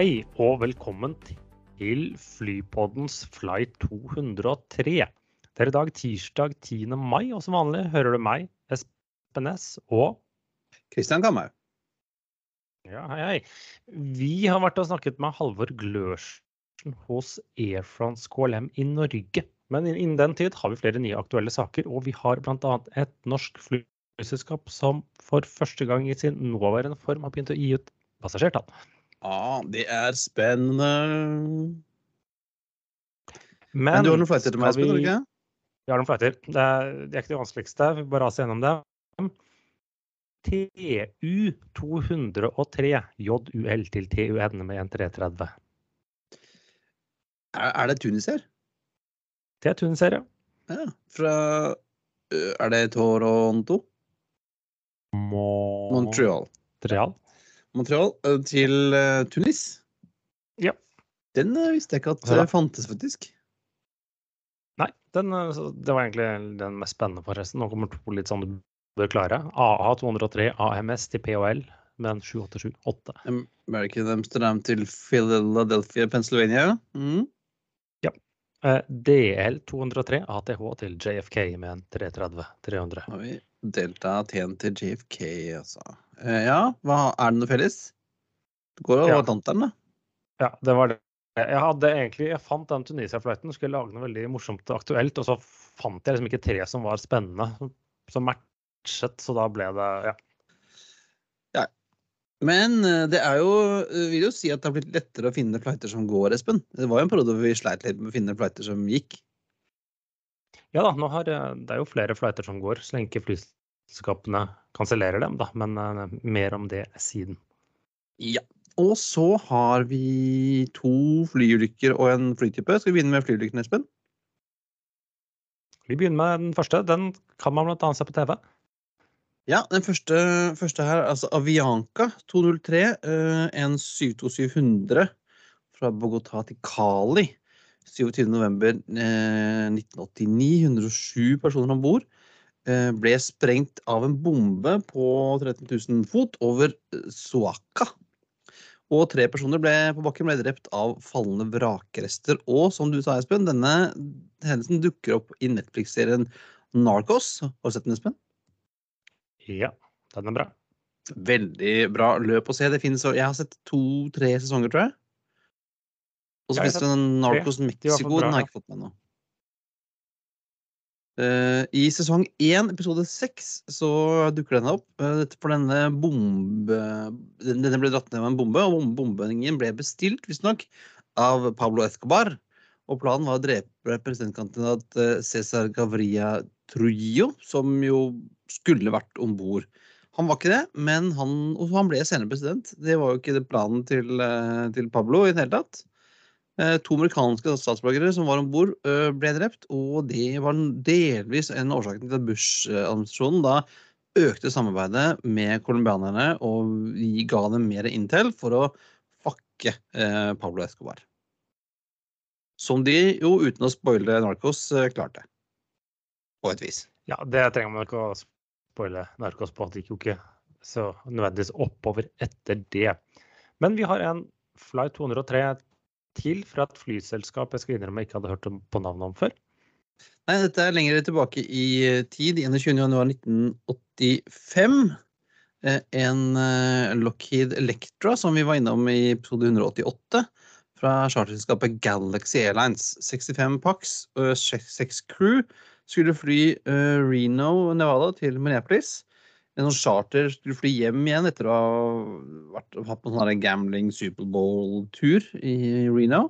Hei og velkommen til Flypoddens flight 203. Det er i dag tirsdag 10. mai, og som vanlig hører du meg, Espen Næss, og Kristian Kamhaug. Ja, hei, hei. Vi har vært og snakket med Halvor Glørsen hos Air France KLM i Norge. Men innen den tid har vi flere nye aktuelle saker, og vi har bl.a. et norsk flyselskap som for første gang i sin nåværende form har begynt å gi ut passasjertall. Ja, det er spennende. Men, Men du har noen flighter til meg, Espen? vi-? Vi har noen flighter. Det er, det er ikke det vanskeligste. Vi bare raser gjennom det. TU 203 JUL til TUN med en 330. Er, er det tuniser? Det er tuniser, ja. Ja. Fra Er det Toronto? Montreal. Montreal. Montreal til Tunis? Ja. Den visste jeg ikke at ja. fantes, faktisk. Nei, den, eh, det var egentlig den mest spennende, forresten. Nå kommer to litt sånn du bør klare. AA 203 AMS til PHL med en 7878. American Amsterdam til Philadelphia, Pennsylvania. Mm. DL 203 ATH til JFK med en 330 300. Da har vi Delta Aten til JFK, altså. Eh, ja, hva, er det noe felles? Det går over Ja. Atlanteren, da. Ja, det var det. Jeg hadde egentlig, jeg fant den Tunisia-flighten, skulle lage noe veldig morsomt og aktuelt, og så fant jeg liksom ikke tre som var spennende, som matchet, så da ble det ja. Men eh, det er jo eh, vil jo si at det har blitt lettere å finne flighter som går, Espen. Det var jo en periode hvor vi sleit litt med å finne flighter som gikk. Ja da, har, eh, det er jo flere flighter som går, så lenge flyselskapene kansellerer dem, da. Men mer om det siden. Ja. Og så har vi to flyulykker og en flytype. Skal vi begynne med flyulykken, Espen? Vi begynner med den første. Den kan man bl.a. se på TV. Ja, den første, første her, altså Avianca 203, eh, en 72700 fra Bogotá til Cali. 27.11. Eh, 1989. 107 personer om bord. Eh, ble sprengt av en bombe på 13 000 fot over eh, Suaca. Og tre personer ble, på bakken ble drept av fallende vrakrester. Og som du sa, Espen, denne hendelsen dukker opp i Netflix-serien Narcos. Har du sett den, Espen? Ja, den er bra. Veldig bra løp å se. Det finnes, jeg har sett to-tre sesonger, tror jeg. Og så finnes det en Narcos Mexico. Den har jeg ikke fått med ennå. Uh, I sesong én, episode seks, så dukker denne opp. Uh, for denne bombe... Denne ble dratt ned med en bombe, og bombeningen ble bestilt, visstnok, av Pablo Escobar. Og planen var å drepe presidentkandidat eh, Cæsar Gavria Trujillo, som jo skulle vært om bord. Han var ikke det, men han, han ble senere president. Det var jo ikke planen til, eh, til Pablo i det hele tatt. Eh, To amerikanske statsborgere som var om bord, ble drept, og det var delvis en årsak til at Bush-administrasjonen da økte samarbeidet med colombianerne og vi ga dem mer intel for å eh, Pablo Escobar. Som de jo, uten å spoile Narcos, eh, klarte. På et vis. Ja, det trenger man ikke å spoile. Det gikk jo ikke så nødvendigvis oppover etter det. Men vi har en Flight 203 til fra et flyselskap jeg skal innrømme ikke hadde hørt på navnet om før. Nei, dette er lenger tilbake i eh, tid. 21.1.1985. Eh, En eh, Lockheed Electra som vi var innom i episode 188. Fra charterselskapet Galaxy Airlines. 65 pax, eh, seks crew. Skulle fly uh, Reno, Nevada til Minneapolis. En sånn charter skulle fly hjem igjen etter å ha vært, hatt på sånn gambling Superbowl-tur i Reno.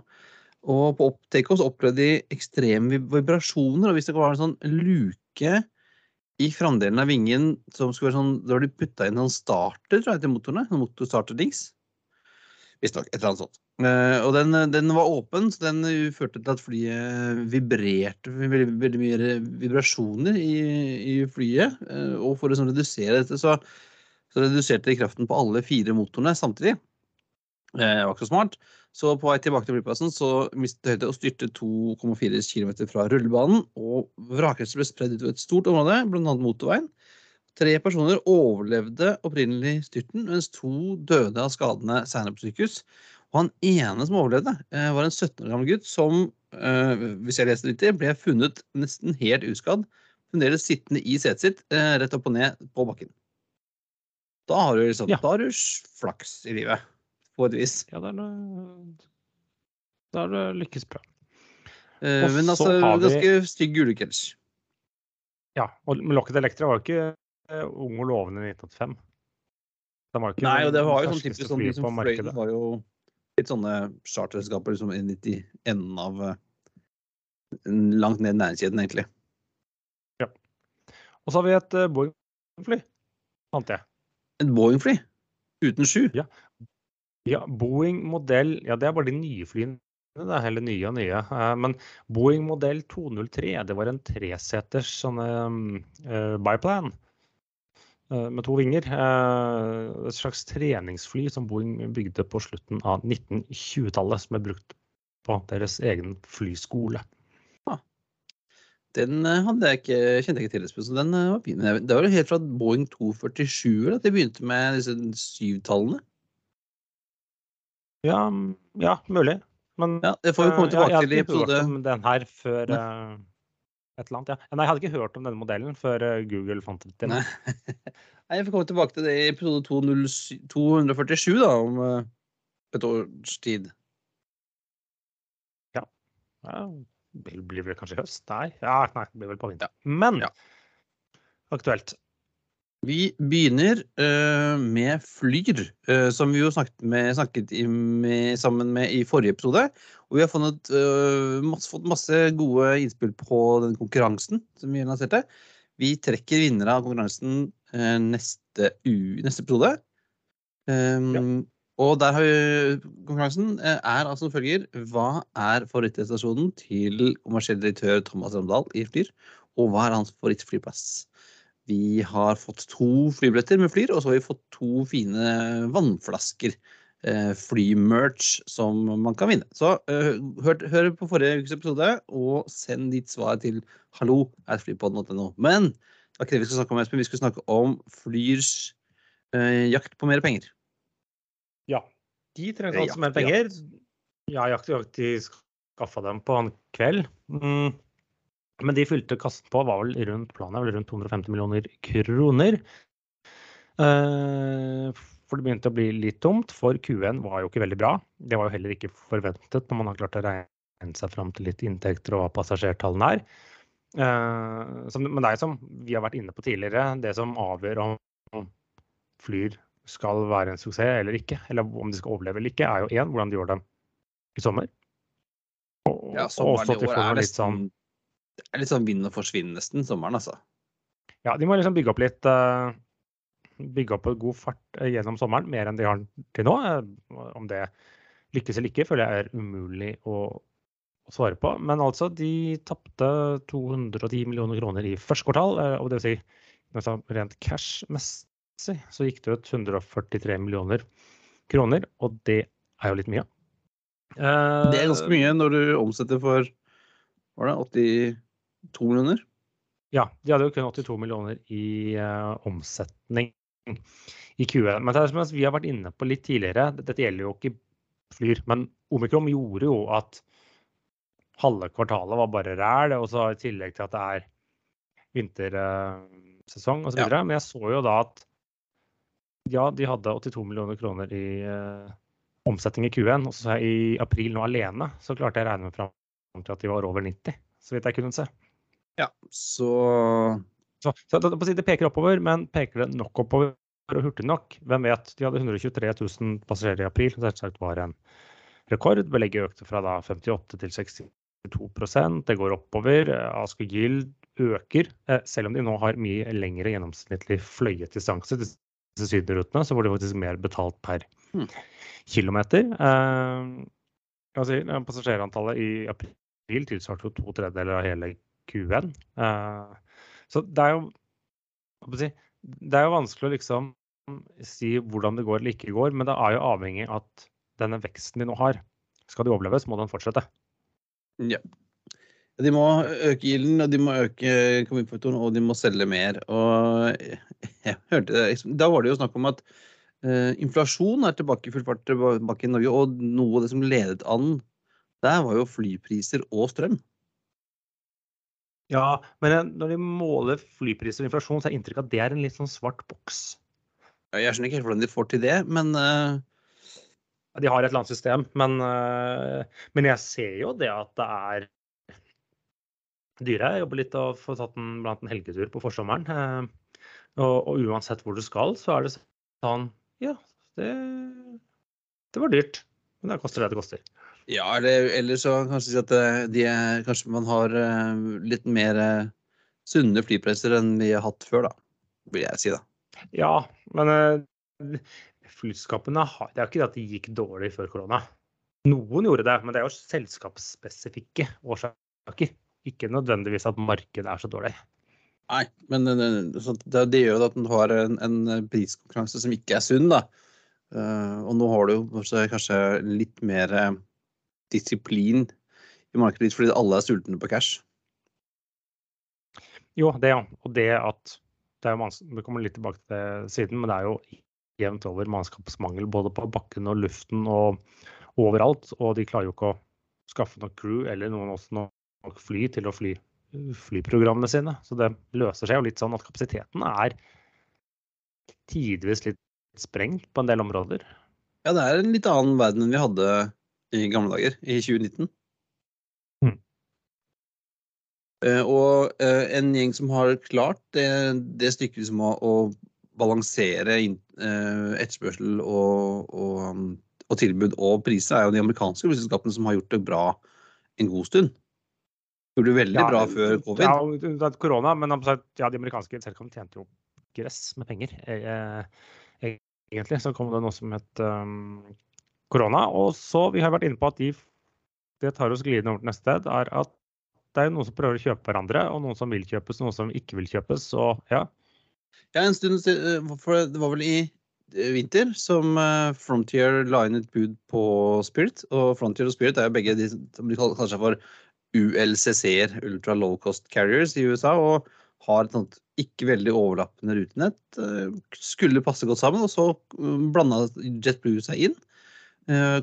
Og på takeoff opplevde de ekstreme vibrasjoner. Og hvis det var en sånn luke i framdelen av vingen som skulle være sånn Da var de putta inn en starter tror jeg, til motorene. En motorstarter-dings. Visstnok. Et eller annet sånt. Eh, og den, den var åpen, så den eh, førte til at flyet vibrerte veldig, veldig mye vibrasjoner i, i flyet. Eh, og for å sånn, redusere dette, så, så reduserte de kraften på alle fire motorene samtidig. Eh, Det var ikke så smart. Så på vei tilbake til flyplassen så mistet høyde og styrte 2,4 km fra rullebanen. Og vrakrester ble spredd utover et stort område, bl.a. motorveien. Tre personer overlevde opprinnelig styrten, mens to døde av skadene senere på sykehus. Og han ene som overlevde, eh, var en 17 år gammel gutt som, eh, hvis jeg leser riktig, ble funnet nesten helt uskadd. Fremdeles sittende i setet sitt, eh, rett opp og ned på bakken. Da har du liksom, Ja. da har du flaks i livet, på et vis. Ja, er Da har du lykkes bra. Eh, Men altså, vi- ganske stygg ulykke ellers. Ja, og Locket Electra var jo ikke uh, ung og lovende i 1985. Den var jo ikke Nei, og det var jo sånn typisk sånn, de som fløy var jo litt sånne charterselskaper som inn i enden av eh, Langt ned i næringskjeden, egentlig. Ja. Og så har vi et uh, Boeing-fly, fant jeg. Et Boeing-fly uten sju. Ja, Boeing modell Ja, det er bare de nye flyene. Det er heller nye og nye. Eh, Men Boeing modell 203, det var en treseters sånn uh, biplan eh, med to vinger. Eh, Et slags treningsfly som Boeing bygde på slutten av 1920-tallet, som er brukt på deres egen flyskole. Den eh, hadde jeg ikke, kjente jeg ikke til, så den eh, var fin. Det var jo helt fra Boeing 247 at de begynte med disse syvtallene. Ja, mm, ja mulig. Men Ja, Det får vi komme eh, tilbake til i jeg hadde ikke episode hørt om den her før Nei. Et eller annet. Ja. Nei, jeg hadde ikke hørt om denne modellen før eh, Google fant det til. Nei. Nei, Jeg får komme tilbake til det i episode 247, da, om eh, et års tid. Ja, det blir vel kanskje høst? Nei, ja, nei, det blir vel på vinteren. Men Ja. aktuelt. Vi begynner uh, med Flyr, uh, som vi jo snakket, med, snakket i, med, sammen med i forrige episode. Og vi har funnet, uh, masse, fått masse gode innspill på den konkurransen som vi lanserte. Vi trekker vinnere av konkurransen neste, neste episode. Um, Og der har vi konkurransen er altså som følger. Hva er favorittdestinasjonen til kommersiell direktør Thomas Ramdal i Flyr? Og hva er hans favorittflyplass? Vi har fått to flybilletter med Flyr, og så har vi fått to fine vannflasker. Eh, Flymerch som man kan vinne. Så eh, hør, hør på forrige ukes episode, og send ditt svar til hallo at flypodden.no. Men det var ikke det vi skulle snakke om, Espen. Vi skulle snakke om Flyrs eh, jakt på mer penger. Ja. De trengte Eh, altså mer penger. Ja, Jeg har jakt, de skaffa dem på en kveld. Mm. Men de fylte kassen på var vel rundt planen vel rundt 250 millioner kroner. Eh, for det begynte å bli litt tomt, for Q1 var jo ikke veldig bra. Det var jo heller ikke forventet når man har klart å regne seg fram til litt inntekter og hva passasjertallene er. Eh, men det er som vi har vært inne på tidligere, det som avgjør om Flyr skal være en suksess eller ikke, eller om de skal overleve eller ikke, er jo én hvordan de gjør det i sommer. Og, Ja, sommeren i år er nesten sånn Det er litt sånn vinn og forsvinn nesten, sommeren, altså. Ja, de må liksom bygge opp litt eh, Bygge opp en god fart eh, gjennom sommeren, mer enn de har til nå. Eh, Om det lykkes eller ikke, føler jeg er umulig å, å svare på. Men altså, de tapte 210 millioner kroner i første kvartal. Og det vil si, altså rent cash-messig så gikk det ut 143 millioner kroner, og det er jo litt mye. Det er ganske mye når du omsetter for var det 82 millioner? Ja, de hadde jo kun 82 millioner i uh, omsetning i Q1. Men det er som vi har vært inne på litt tidligere, dette gjelder jo ikke Flyr, men Omikron gjorde jo at halve kvartalet var bare ræl, og så i tillegg til at det er vintersesong osv. Ja. Men jeg så jo da at ja, de hadde 82 millioner kroner i uh, omsetning i Q1, og så i april nå alene så klarte jeg å regne meg fram til at de var over 90, så vidt jeg kunne se. Ja, så Så, så det, si det peker oppover, men peker det nok oppover og hurtig nok? Hvem vet? De hadde 123 000 passasjerer i april, som selvsagt var en rekord. Belegget økte fra da 58 til 62% Det går oppover. Asker Gild øker, eh, selv om de nå har mye lengre gjennomsnittlig fløyet distanse. Disse sydenrutene, så får de faktisk mer betalt per Hmm. kilometer. Eh, eh, passasjerantallet i april tilsvarte jo to tredjedeler av hele Q1. Eh, så det er jo Det er jo vanskelig å liksom si hvordan det går eller ikke går, men det er jo avhengig av at denne veksten de nå har, skal de overleve, så må den fortsette. ja. De må øke gilden, og de må øke kommunefaktoren, og de må selge mer. Og jeg hørte det, Da var det jo snakk om at uh, inflasjon er tilbake i full fart tilbake i Norge, og noe av det som ledet an der, var jo flypriser og strøm. Ja, men når de måler flypriser og inflasjon, så er av at det er en litt sånn svart boks. Jeg skjønner ikke helt hvordan de får til det, men uh... De har et eller annet system, men, uh, men jeg ser jo det at det er dyre. Jeg jobber litt og får tatt en, blant en helgetur på forsommeren. Uh, og, og, uansett hvor du skal, så er det sånn Ja, det, det var dyrt. Men det koster det det koster. Ja, eller, eller så kanskje si at de, kanskje man har litt mer sunne flypresser enn vi har hatt før, da. Vil jeg si, da. Ja, men flyskapene har Det er jo ikke det at de gikk dårlig før korona. Noen gjorde det, men det er jo selskapsspesifikke årsaker. Ikke nødvendigvis at markedet er så dårlig. Nei, men det, det gjør jo at du har en, en, priskonkurranse som ikke er sunn, da. Og nå har du jo kanskje litt mer disiplin i markedet fordi alle er sultne på cash. Jo, det ja. Og det at det er vi kommer litt tilbake til det siden, men det er jo jevnt over mannskapsmangel både på bakken og luften og overalt. Og de klarer jo ikke å skaffe nok crew eller noen også nok fly til å fly flyprogrammene sine. Så det løser seg jo litt sånn at kapasiteten er tidvis litt sprengt på en del områder. Ja, det er en litt annen verden enn vi hadde i gamle dager, i 2019. Eh, og eh, en gjeng som har klart det, det stykket liksom å, å balansere eh, etterspørsel og, og, um, og, tilbud og priser, er jo de amerikanske flyselskapene som har gjort det bra en god stund. Gjorde det veldig ja, bra før covid. Ja, det er korona, men ja, de amerikanske selskapene tjente jo gress med penger. Egentlig så kom det noe som het um, korona. Og så, vi har vært inne på at de, det tar oss glidende over til neste sted, er at det er noen som prøver å kjøpe hverandre, og noen som vil kjøpes, noen som ikke vil kjøpes. Så ja. Ja, en stund eh, for Det var vel i eh, vinter som eh, Frontier la inn et bud på Spirit. Og Frontier og Spirit er jo begge de som de kaller seg for ULCC-er, Ultra Low Cost Carriers, i USA. og har et sånt ikke veldig overlappende rutenett. Skulle passe godt sammen, og så blanda JetBlue seg inn.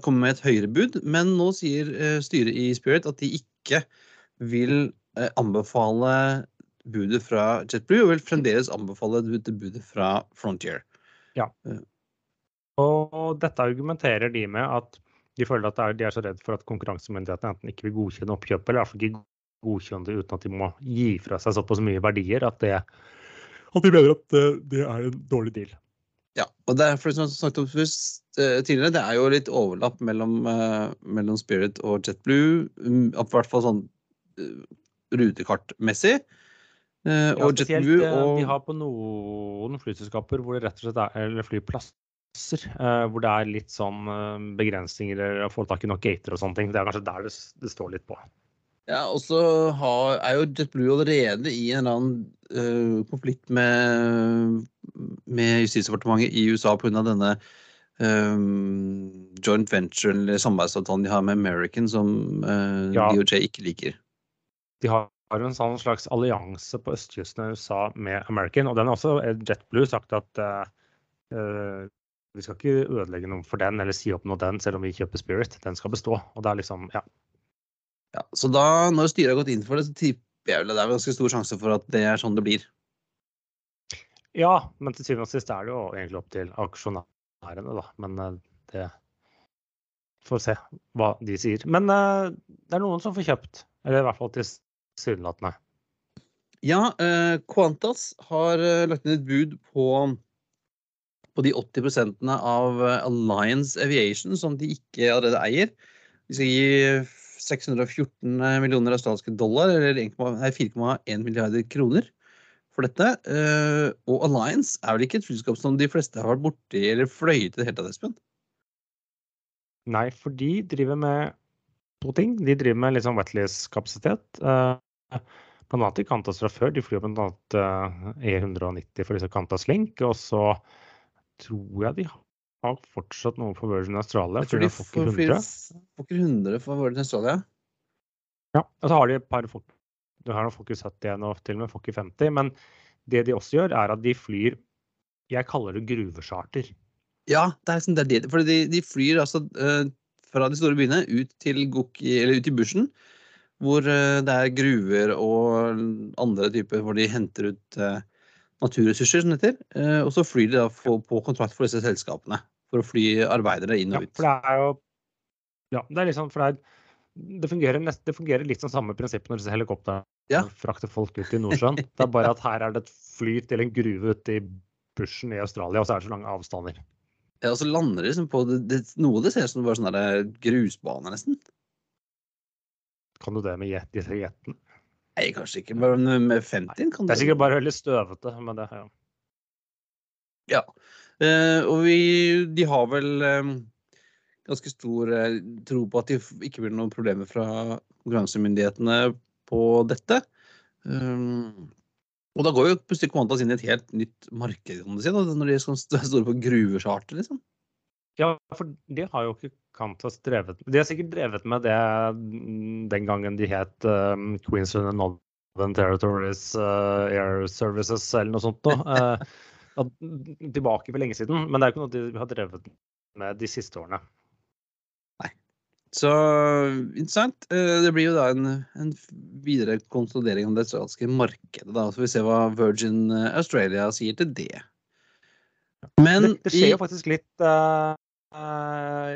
Kommer med et høyere bud, men nå sier styret i Spirit at de ikke vil eh, anbefale budet fra JetBlue, og vil fremdeles anbefale budet fra Frontier. Ja. Eh. Og dette argumenterer de med at de føler at de er så redd for at konkurransemyndighetene enten ikke vil godkjenne oppkjøpet, eller iallfall ikke godkjenne det uten at de må gi fra seg såpass mye verdier at, det, at de mener at eh, det er en dårlig deal. Ja, og det er, som jeg snakket om tidligere, det er jo litt overlapp mellom, mellom Spirit og JetBlue. Mm, I hvert fall sånn rutekartmessig. Uh, ja, spesielt, JetBlue og... De har på noen flyselskaper hvor det rett og slett er eller flyplasser uh, hvor det er litt sånn uh, begrensninger å få tak i nok gater og sånne ting. Det er kanskje der det, det står litt på. Ja, og så er jo JetBlue allerede i en eller annen konflikt med, med Justisdepartementet i USA pga. denne joint venture eller samarbeidsavtalen de har med American som ja. DOJ ikke liker de har en sånn slags allianse på østkysten av USA med American. Og den har også JetBlue sagt at uh, vi skal ikke ødelegge noe for den eller si opp noe den, selv om vi kjøper Spirit. Den skal bestå. Og det er liksom, ja. ja så da, når styret har gått inn for det, så tipper jeg vel det er ganske stor sjanse for at det er sånn det blir. Ja, men til syvende og sist er det jo egentlig opp til aksjonærene, da. Men det Får se hva de sier. Men uh, det er noen som får kjøpt. Eller i hvert fall til tilsynelatende. Ja, eh, Qantas har eh, lagt inn et bud på, på de 80 av eh, Alliance Aviation som de ikke allerede eier. De skal gi 614 millioner australske dollar, eller 4,1 milliarder kroner for dette. Og Alliance er vel ikke et flyselskap som de fleste har vært borti eller fløyet i det hele tatt, Espen? Nei, for de driver med to ting. De driver med litt sånn wetleys-kapasitet. Blant annet i Kantas fra før. De flyr bl.a. E190 for disse Kantas Link. Og så tror jeg de har fortsatt noe for Virgin Australia. Jeg tror de får ikke 100. Får 100 for Virgin Australia? Ja, og så har de et par Du har Fokker 71 og til og med Fokker 50. Men det de også gjør, er at de flyr Jeg kaller det gruvecharter. Ja, det er, liksom, det er det. For de, de flyr altså eh, fra de store byene ut til, Goki, eller ut i bushen, hvor eh, det er gruver og andre typer hvor de henter ut eh, naturressurser, som det heter. Og så flyr de da på, på kontrakt for disse selskapene for å fly arbeidere inn og ut. Ja, for det er jo Ja, det er liksom for det, er, det, fungerer nest, det fungerer litt som samme prinsipp når disse helikoptrene Ja. frakter folk ut i Nordsjøen. Det er bare at her er det et fly til en gruve ute i bushen i Australia, og så er det så lange avstander. Ja, og så lander de liksom på det, det, Noe det ser ut som bare sånne grusbane, grusbaner, nesten. Kan du det med jet, disse jetene? Nei, kanskje ikke, men med- med 50 kan Det er sikkert bare veldig støvete, men det ja. Ja. Eh, og vi, de har vel eh, ganske stor eh, tro på at det ikke blir noen problemer fra konkurransemyndighetene på dette. Um, og da går jo plutselig Qantas inn i et helt nytt marked, si, når de sånn store på gruvecharter, liksom. Ja, for de har jo ikke Qantas drevet. De har sikkert drevet med det mm, den gangen de het um, Queensland and Northern Territories uh, Air Services eller noe sånt. noe. Uh, tilbake for lenge siden, men det er jo ikke noe de har drevet med de siste årene. Så interessant. Eh, Det blir jo da en, en videre konsolidering av det australske markedet, da. Så vi ser hva Virgin eh, Australia sier til det. Men det, det skjer jo faktisk litt uh,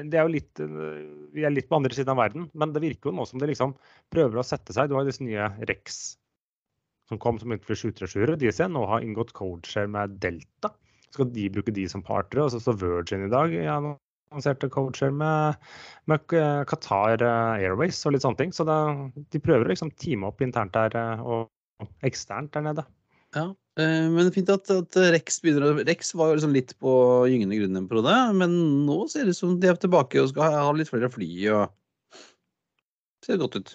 Det er jo litt Vi er litt på andre siden av verden, men det virker jo nå som det liksom prøver å sette seg. Du har disse nye Rex som kom som innenfor 737-ere. De ser nå har inngått codeshare med Delta. Skal de bruke de som partnere? Og så står Virgin i dag. Ja, annonserte coacher med, med eh, Qatar eh, Airways og litt sånne ting. Så det, de prøver å liksom teame opp internt der eh, og eksternt der nede. Ja, men det fint at, at Rex begynner Rex var jo liksom litt på gyngende grunn en periode, men nå ser det ut som de er tilbake og skal ha, ha litt flere fly og ser godt ut.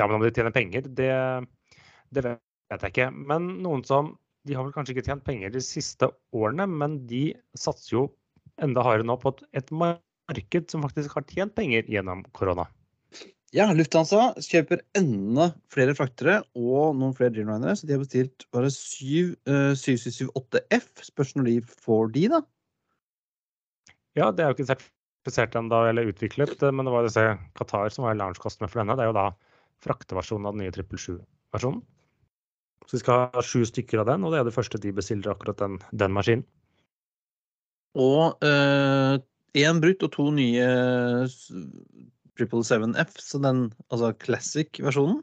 Ja, men om de tjener penger, det, det vet jeg ikke. Men noen som De har vel kanskje ikke tjent penger de siste årene, men de satser jo enda hardere nå på et, marked som faktisk har tjent penger gjennom korona. Ja, Lufthansa kjøper enda flere fraktere og noen flere Dreamlinere, så de har bestilt bare 7, eh, 7778F. Spørs når de får de, da. Ja, det er jo ikke sertifisert ennå eller utviklet, men det var disse Qatar som var launchkostnad for denne. Det er jo da frakteversjonen av den nye 777-versjonen. Så vi skal ha sju stykker av den, og det er det første de bestiller akkurat den, den maskinen. Og én brutt og to nye 777F, så den altså classic-versjonen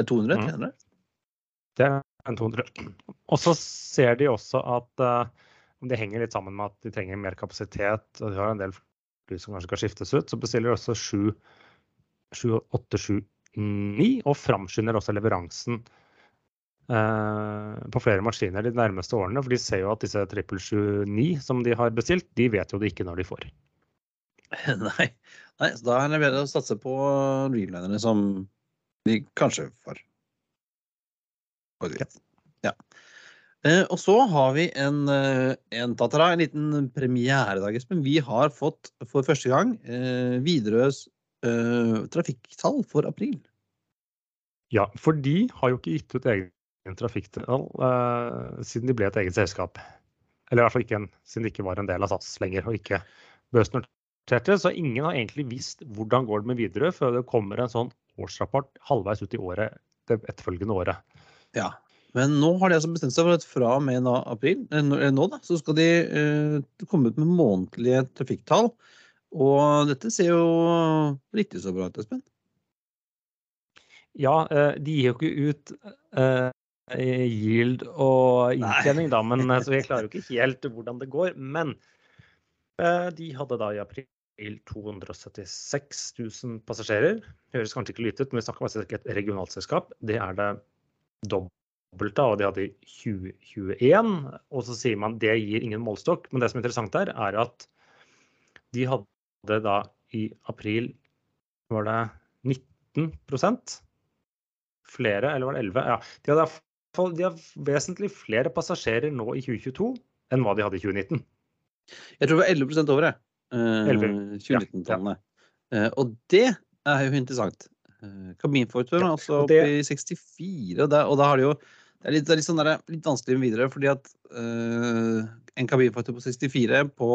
er 200, Mhm. tjener det? Er en 200. Og så ser de også at eh, om det henger litt sammen med at de trenger mer kapasitet, og de har en del fly som kanskje skal skiftes ut, så bestiller de også 7, 7879 og framskynder også leveransen eh, på flere maskiner de nærmeste årene. For de ser jo at disse 777-9 som de har bestilt, de vet jo det ikke når de får. Nei. Nei, så da er det bedre å satse på Dreamlinerne som de kanskje får. Ja. Eh, og så har vi en, eh, en Tatara, en liten premieredag, Espen. Vi har fått for første gang eh, Widerøes eh, trafikktall for april. Ja, for de har jo ikke gitt ut egen trafikktunnel uh, siden de ble et eget selskap. Eller i hvert fall ikke en, siden de ikke var en del av SAS lenger, og ikke børsnoterte. Så ingen har egentlig visst hvordan går det med Widerøe før det kommer en sånn årsrapport halvveis ut i året, det etterfølgende året. Ja. Men nå har de altså bestemt seg for at fra og med april, eh, nå, da, så skal de uh, komme ut med månedlige trafikktall. Og dette ser jo riktig så bra ut, Espen. Ja, de gir jo ikke ut yield og inntjening, da, men eh, så jeg klarer jo ikke helt hvordan det går. Men eh, de hadde da i april 276 000 passasjerer. Høres kanskje ikke lyte ut, men vi snakker faktisk ikke et regionalt selskap. Det er det dobbelt av, og de hadde i 2021. Og så sier man det gir ingen målestokk. Men det som er interessant der, er at de hadde da i april var det 19% flere, eller var det 11? Ja, de hadde, fall- de har vesentlig flere passasjerer nå i 2022 enn hva de hadde i 2019. Jeg tror det var 11% over, jeg. Eh, 2019-tallene. Eh, og det er jo interessant. Eh, Kabinfortøren er altså oppe i 64, og, der, og da har de jo det er litt, det er litt, sånn der, litt vanskelig videre, fordi at eh, en kabinfaktor på 64 på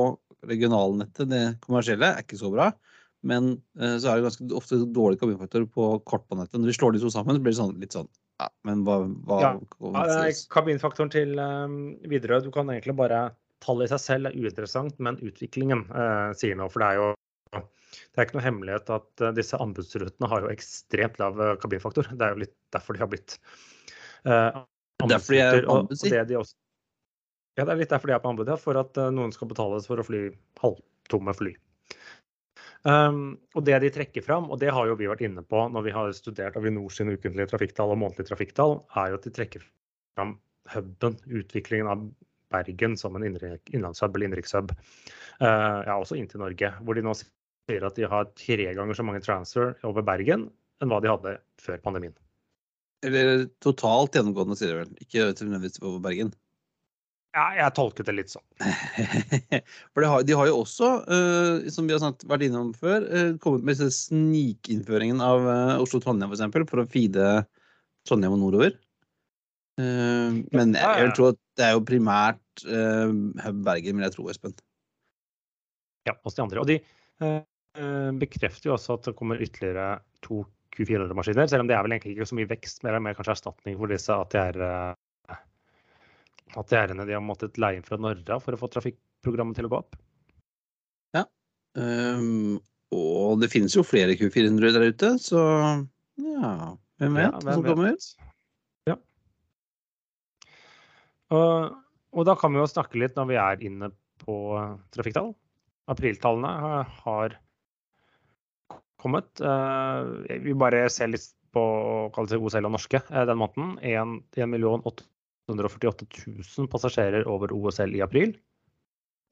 regionalnettet, det kommersielle, er ikke så bra. Men eh, så er det ganske ofte dårlig kabinfaktor på kortbanenettet. Når de slår de to sammen, så blir det sånn, litt sånn Ja, men hva, hva Ja. sies? kabinfaktoren til um, Widerøe, du kan egentlig bare Tallet i seg selv er uinteressant, men utviklingen eh, sier noe. For det er jo det er ikke noe hemmelighet at eh, disse anbudsrutene har jo ekstremt lav eh, kabinfaktor. Det er jo litt derfor de har blitt uh, Derfor de er på anbud, si. det de også, ja, det er litt derfor de er på anbud, ja. For at eh, noen skal betales for å fly halvtomme fly. Um, og det de trekker fram, og det har jo vi vært inne på når vi har studert Avinor sine ukentlige trafikktall og månedlige trafikktall, er jo at de trekker fram huben, utviklingen av Bergen som en innlandshub eller innenrikshub. Uh, ja, også inn til Norge, hvor de nå sier at de har tre ganger så mange transfer over Bergen enn hva de hadde før pandemien. Eller totalt gjennomgående, sier de vel. Ikke nødvendigvis over Bergen. Ja, jeg tolket det litt sånn. For de har, de har jo også, uh, som vi har snakket, vært innom før, uh, kommet med snikinnføringen av uh, Oslo-Trondheim f.eks. For, for å feede Trondheim og nordover. Men jeg, jeg vil tro at det er jo primært Hub Bergen, vil jeg tro, Espen. Ja, hos de andre. Og de bekrefter jo også at det kommer ytterligere to Q400-maskiner, selv om det er vel egentlig ikke så mye vekst, mer, det er mer kanskje erstatning for disse ATR, eh, ATR-ene de har måttet leie inn fra Norra for å få trafikkprogrammet til å gå opp. Um, og det finnes jo flere Q400 der ute, så ja, hvem vet Ja, hvem som kommer ut? Ja. Og, og da kan vi jo snakke litt når vi er inne på eh, trafikktall. Apriltallene har- har kommet. Uh, Vi bare ser litt på kall det OSL og norske eh, den måneden. 1 848 000 passasjerer over OSL i april.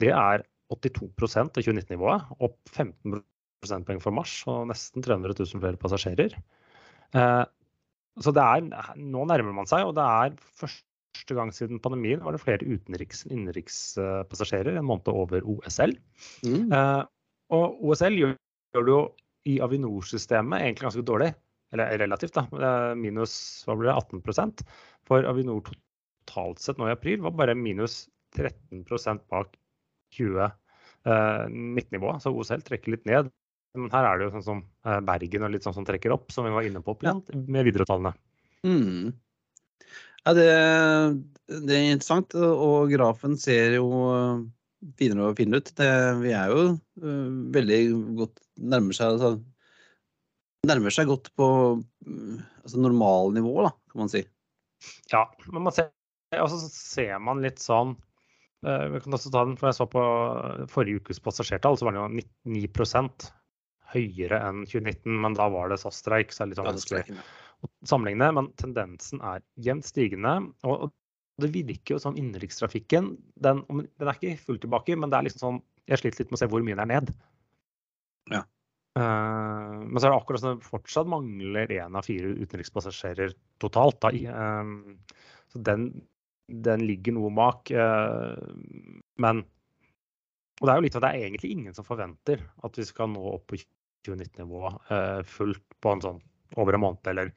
Det er 82% av 2019-nivået, opp 15 prosentpoeng for mars og nesten 300 000 flere passasjerer. Eh, Så det er, nå nærmer man seg, og det er første gang siden pandemien var det flere utenriks- enn innenrikspassasjerer en måned over OSL. Mm. Eh, og OSL gjør, gjør det jo i Avinor-systemet egentlig ganske dårlig. Eller relativt, da. Eh, Minus hva blir det, 18% For Avinor totalt sett nå i april var bare minus 13% bak 2019-nivået. Så OSL trekker litt ned. Men her er det jo sånn som eh, Bergen og litt sånn som trekker opp, som vi var inne på med videretallene. Mm. Ja, det, det er interessant, og grafen ser jo finere og finere ut. Det, vi er jo øh, veldig godt Nærmer seg altså, Nærmer seg godt på øh, altså normalnivå, da, kan man si. Ja, men man ser, og så ser man litt sånn eh, Vi kan også ta den, for jeg så på forrige ukes passasjertall, så var det jo 9% høyere enn 2019. Men da var det SAS-streik, så det er litt sånn vanskelig å sammenligne. Men tendensen er jevnt stigende. Og det virker jo som innenrikstrafikken den, den er ikke fullt tilbake, men det er liksom sånn Jeg sliter litt med å se hvor mye den er ned. Ja. Uh, men så er det akkurat sånn, det fortsatt mangler én av fire utenrikspassasjerer totalt. Da. eh, så den, den ligger noe bak. eh, men Og det er jo litt av det er egentlig ingen som forventer at vi skal nå opp på 2019-nivået fullt på en sånn over en måned eller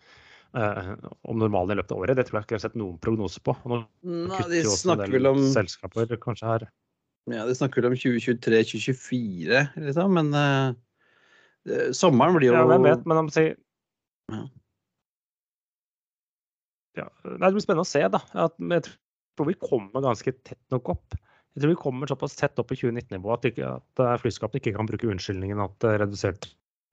eh, om normalen i løpet av året. Det tror jeg ikke jeg har sett noen prognose på. Nå Nei, de snakker vel om selskaper kanskje her. Ja, de snakker vel om 2023-2024, liksom, men øh, sommeren blir jo Ja, hvem vet, men om si Ja. Ja, nei, det blir spennende å se, da. At, jeg tror vi kommer ganske tett nok opp. Jeg tror vi kommer såpass tett opp i 2019-nivå at, ikke- at eh, flyskapene ikke kan bruke unnskyldningen at det er redusert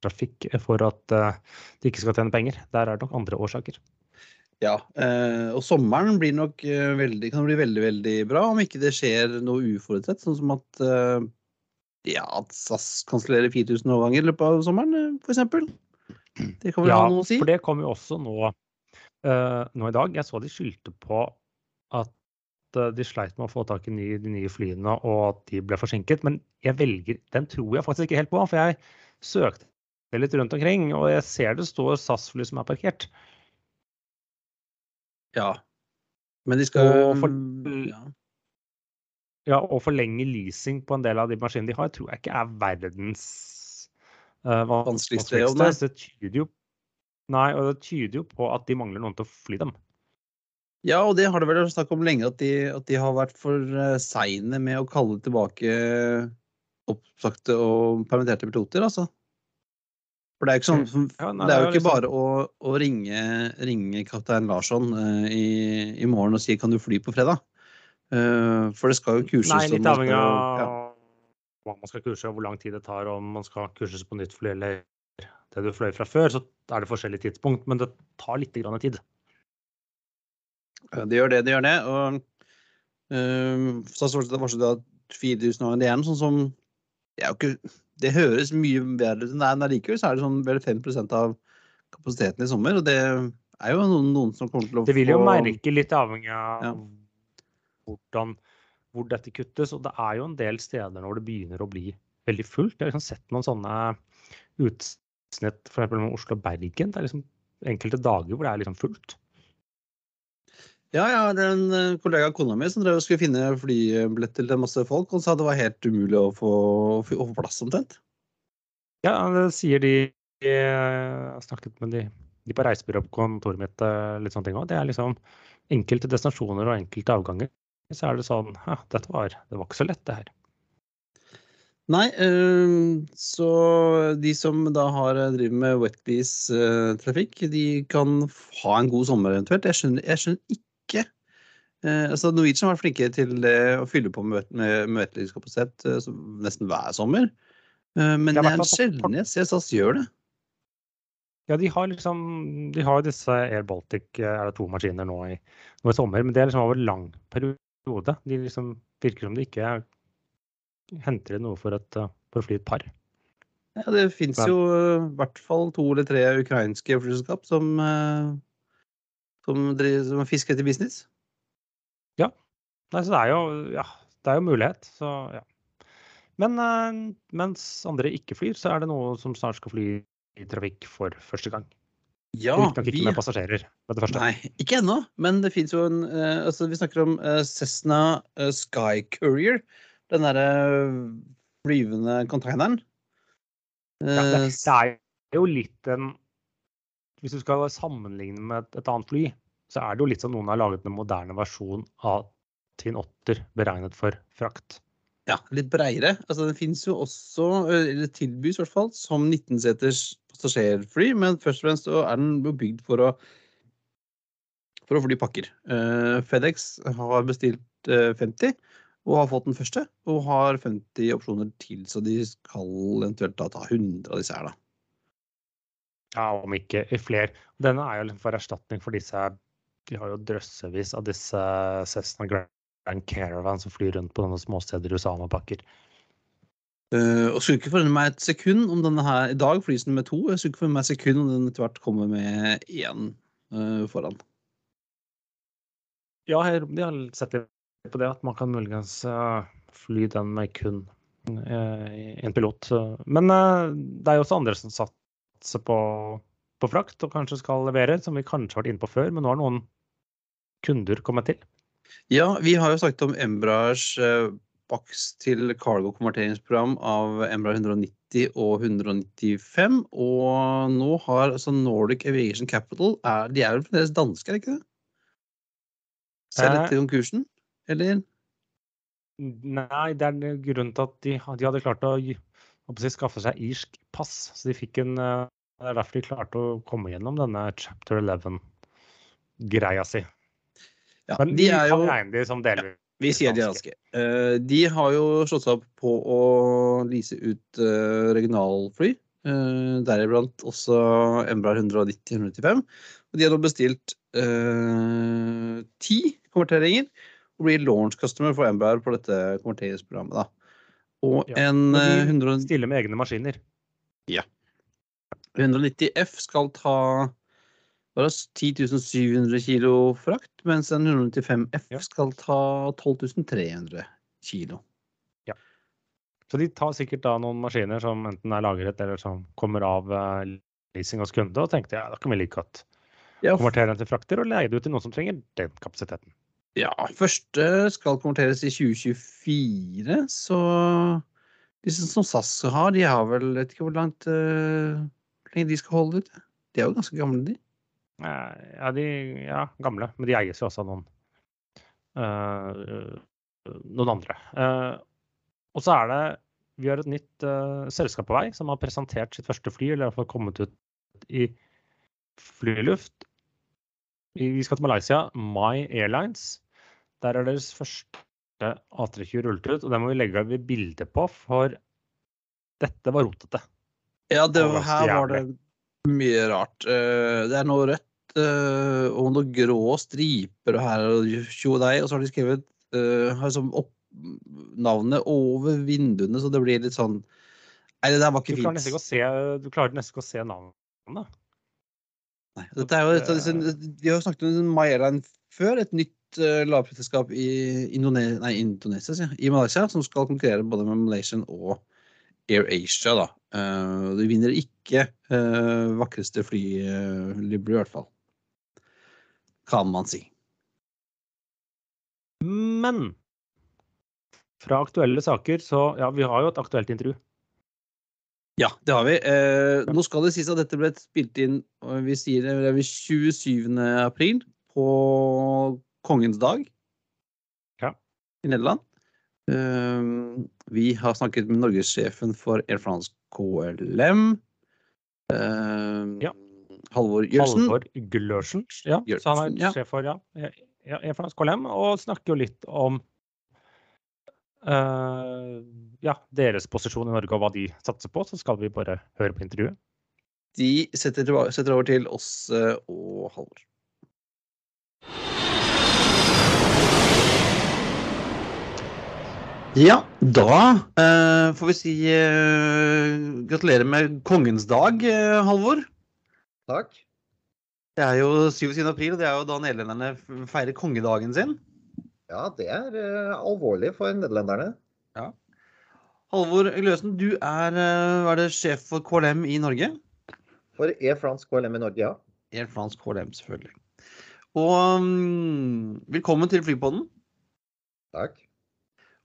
trafikk for at eh, de ikke skal tjene penger. Der er det nok andre årsaker. Ja, eh, og sommeren blir nok eh, veldig, kan bli veldig, veldig bra, om ikke det skjer noe uforutsett, sånn som at eh, ja, at SAS kansellerer 4000 overganger i løpet av sommeren, f.eks. Det kan vel Ja, ha noe å si? for det kommer jo også nå, eh, nå i dag. Jeg så de skyldte på at eh, de sleit med å få tak i ny, de nye flyene, og at de ble forsinket. Men jeg velger, den tror jeg faktisk ikke helt på, for jeg søkte litt rundt omkring, og jeg ser det står SAS-fly som er parkert. Ja. Men de skal Og for- ja. Ja, og forlenge leasing på en del av de maskinene de har, tror jeg ikke er verdens uh, Vanskeligste jobb. Det tyder jo Nei, og det tyder jo på at de mangler noen til å fly dem. ja, og det har det vel vært snakk om lenge, at de, at de har vært for uh, seine med å kalle tilbake oppsagte og permitterte piloter, altså. For det er, ikke sånn. Ja, nei, det er jo ikke liksom- bare å, å ringe, ringe kaptein Larsson eh, i, i morgen og si 'kan du fly på fredag'? Eh, for det skal jo kurses. Nei, litt avhengig av ja. hva man skal kurse, hvor lang tid det tar, om man skal kurses på nytt fly eller det du fløy fra før, så er det forskjellig tidspunkt, men det tar litt grann tid. Det gjør det, det gjør det. Og uh, så varslet det at 4000 det er noe sånn som det, ikke, det høres mye bedre ut enn det er, men allikevel så er det sånn vel 5 av kapasiteten i sommer. Og det er jo noen, noen som kommer til å få Det vil jo merke litt avhengig av Ja. hvordan, hvor dette kuttes, og det er jo en del steder når det begynner å bli veldig fullt. Jeg har liksom sett noen sånne utsnitt, f.eks. med Oslo og Bergen. Det er liksom enkelte dager hvor det er liksom fullt. Ja, ja, det er en eh, kollega av kona mi som drev og skulle finne flybilletter til masse folk, og sa det var helt umulig å få, å få plass omtrent. Ja, det sier de Jeg har snakket med de, de på reisebyrået på kontoret mitt eh, litt sånne ting òg. Det er liksom enkelte destinasjoner og enkelte avganger. Så er det sånn Ja, dette var, det var ikke så lett, det her. Nei, eh, så de som da har eh, driver med wetlease-trafikk, de kan ha en god sommer eventuelt. Jeg skjønner, jeg skjønner ikke eh, altså Norwegian har vært flinke til det å fylle på med, med, med wetlease-kapasitet eh, nesten hver sommer. Eh, men det er sjelden jeg ser SAS gjør det. Ja, de har liksom De har disse Air Baltic, eh, er det to maskiner nå i, nå i sommer, men det er liksom over lang periode. De liksom virker som de ikke henter inn noe for, et, for å fly et par. Ja, det fins jo eh, i hvert fall to eller tre ukrainske flyselskap som, eh, som, som fisker etter business. Nei, så det er jo, ja, det er jo mulighet, så ja. Men eh, mens andre ikke flyr, så er det noe som snart skal fly i trafikk for første gang. Ja, Riktignok ikke vi med passasjerer med det første. Nei, ikke ennå. Men det fins jo en altså Vi snakker om Cessna Sky Courier. Den derre flyvende containeren. Ja, det, Eh, det er jo litt en Hvis du skal sammenligne med et, et annet fly, så er det jo litt som noen har laget en moderne versjon av Tin Otter beregnet for frakt. ja, litt breiere. Altså, den fins jo også, eh, eller tilbys i hvert fall, som 19-seters passasjerfly. Men først og fremst er den bygd for å for å fly pakker. Uh, FedEx har bestilt uh, 50 og har fått den første. Og har 50 opsjoner til, så de skal eventuelt da ta 100 av disse her, da. Ja, om ikke flere. Denne er jo liksom for erstatning for disse her. De har jo drøssevis av disse Cessna Grand Caravan som flyr rundt på noen småsteder i USA med pakker. Uh, og skulle ikke forundre meg et sekund om denne her I dag flys den med to. Jeg skulle ikke forundre meg et sekund om den etter hvert kommer med én uh, foran. Ja, jeg, jeg har sett litt på det, at man kan muligens eh, fly den med kun eh, en pilot. Men eh, det er jo også andre som satser på, på frakt og kanskje skal levere, som vi kanskje har vært inne på før, men nå har noen kunder kommet til. Ja, vi har jo snakket om Embraers baks til cargo-konverteringsprogram av Embraer 190 og 195. Og nå har altså Nordic Aviation Capital er, De er vel fremdeles danske, er ikke det? Ser litt til konkursen? Eller? Nei, det er grunnen til at de, de hadde klart å, jeg si, skaffe seg irsk pass. Så de fikk en eh, Det er derfor de klarte å komme gjennom denne chapter 11-greia si. Ja, Men de vi er jo de som delvis Vi sier de er danske. Eh, de har jo slått seg opp på å lease ut eh, regionalfly. Deriblant også Embraer 190-195. Og de har nå bestilt ti konverteringer og bli launch customer for Embraer på dette konverteringsprogrammet. Da. Og Ja, en og eh, 100 Stille med egne maskiner. Ja. 190 F skal ta bare 10 700 kilo frakt, mens en 195 F Ja. skal ta 12 300 kilo. Så de tar sikkert da noen maskiner som enten er lagret eller som kommer av eh, leasing hos kunde, og tenkte ja, da kan vi like godt Ja, konvertere den til frakter og leie det ut til noen som trenger den kapasiteten. Ja, første skal konverteres i 2024, så disse som SAS har, de har vel vet ikke hvor langt uh, lenge de skal holde ut. De er jo ganske gamle, de. Eh, Ja, de ja, gamle, men de eies jo også av noen uh, noen andre. Uh, og så er det vi har et nytt selskap på vei som har presentert sitt første fly, eller i hvert fall kommet ut i flyluft. Vi skal til Malaysia. My Airlines. Der er deres første A320 rullet ut, og det må vi legge ved bilde på, for dette var rotete. Ja, det, her var det mye rart. Uh, det er noe rødt uh, og noe grå striper og her og tjo deg, og så har de skrevet liksom opp navnet over vinduene, så det blir litt sånn Nei, det der var ikke fint. Se, du klarer nesten ikke å se navnet. Nei, dette er jo et disse, Vi har jo snakket om Mayeland før. Et nytt uh, lavprisselskap i Indone nei, Indonesia, ja, i Malaysia, som skal konkurrere både med Malaysian og AirAsia. Da. Uh, de vinner ikke uh, vakreste flylibber, i hvert fall. Kan man si. Men fra aktuelle saker, så ja, vi har jo et aktuelt intervju. Ja, det har vi. Eh, nå skal det sies at dette ble spilt inn vi sier det er 27. april, på Kongens dag ja. i Nederland. Um, vi har snakket med norgessjefen for Air France KLM. Eh, ja. Halvor Gjørsen. Halvor Glørsen, ja. Så han er sjef for ja, Air France KLM, og snakker jo litt om uh, ja, deres posisjon i Norge og hva de satser på, så skal vi bare høre på intervjuet. De setter, setter over til oss og Halvor. Ja, da uh, får vi si uh, gratulerer med kongens dag, uh, Halvor. Takk. Det er jo 27. april, og det er jo da nederlenderne feirer kongedagen sin. Ja, det er alvorlig for nederlenderne. Ja. Halvor Gløsen, du er, er det sjef for KLM i Norge? For Air France KLM i Norge, ja. Air France KLM, selvfølgelig. Og um, velkommen til Flypodden. Takk.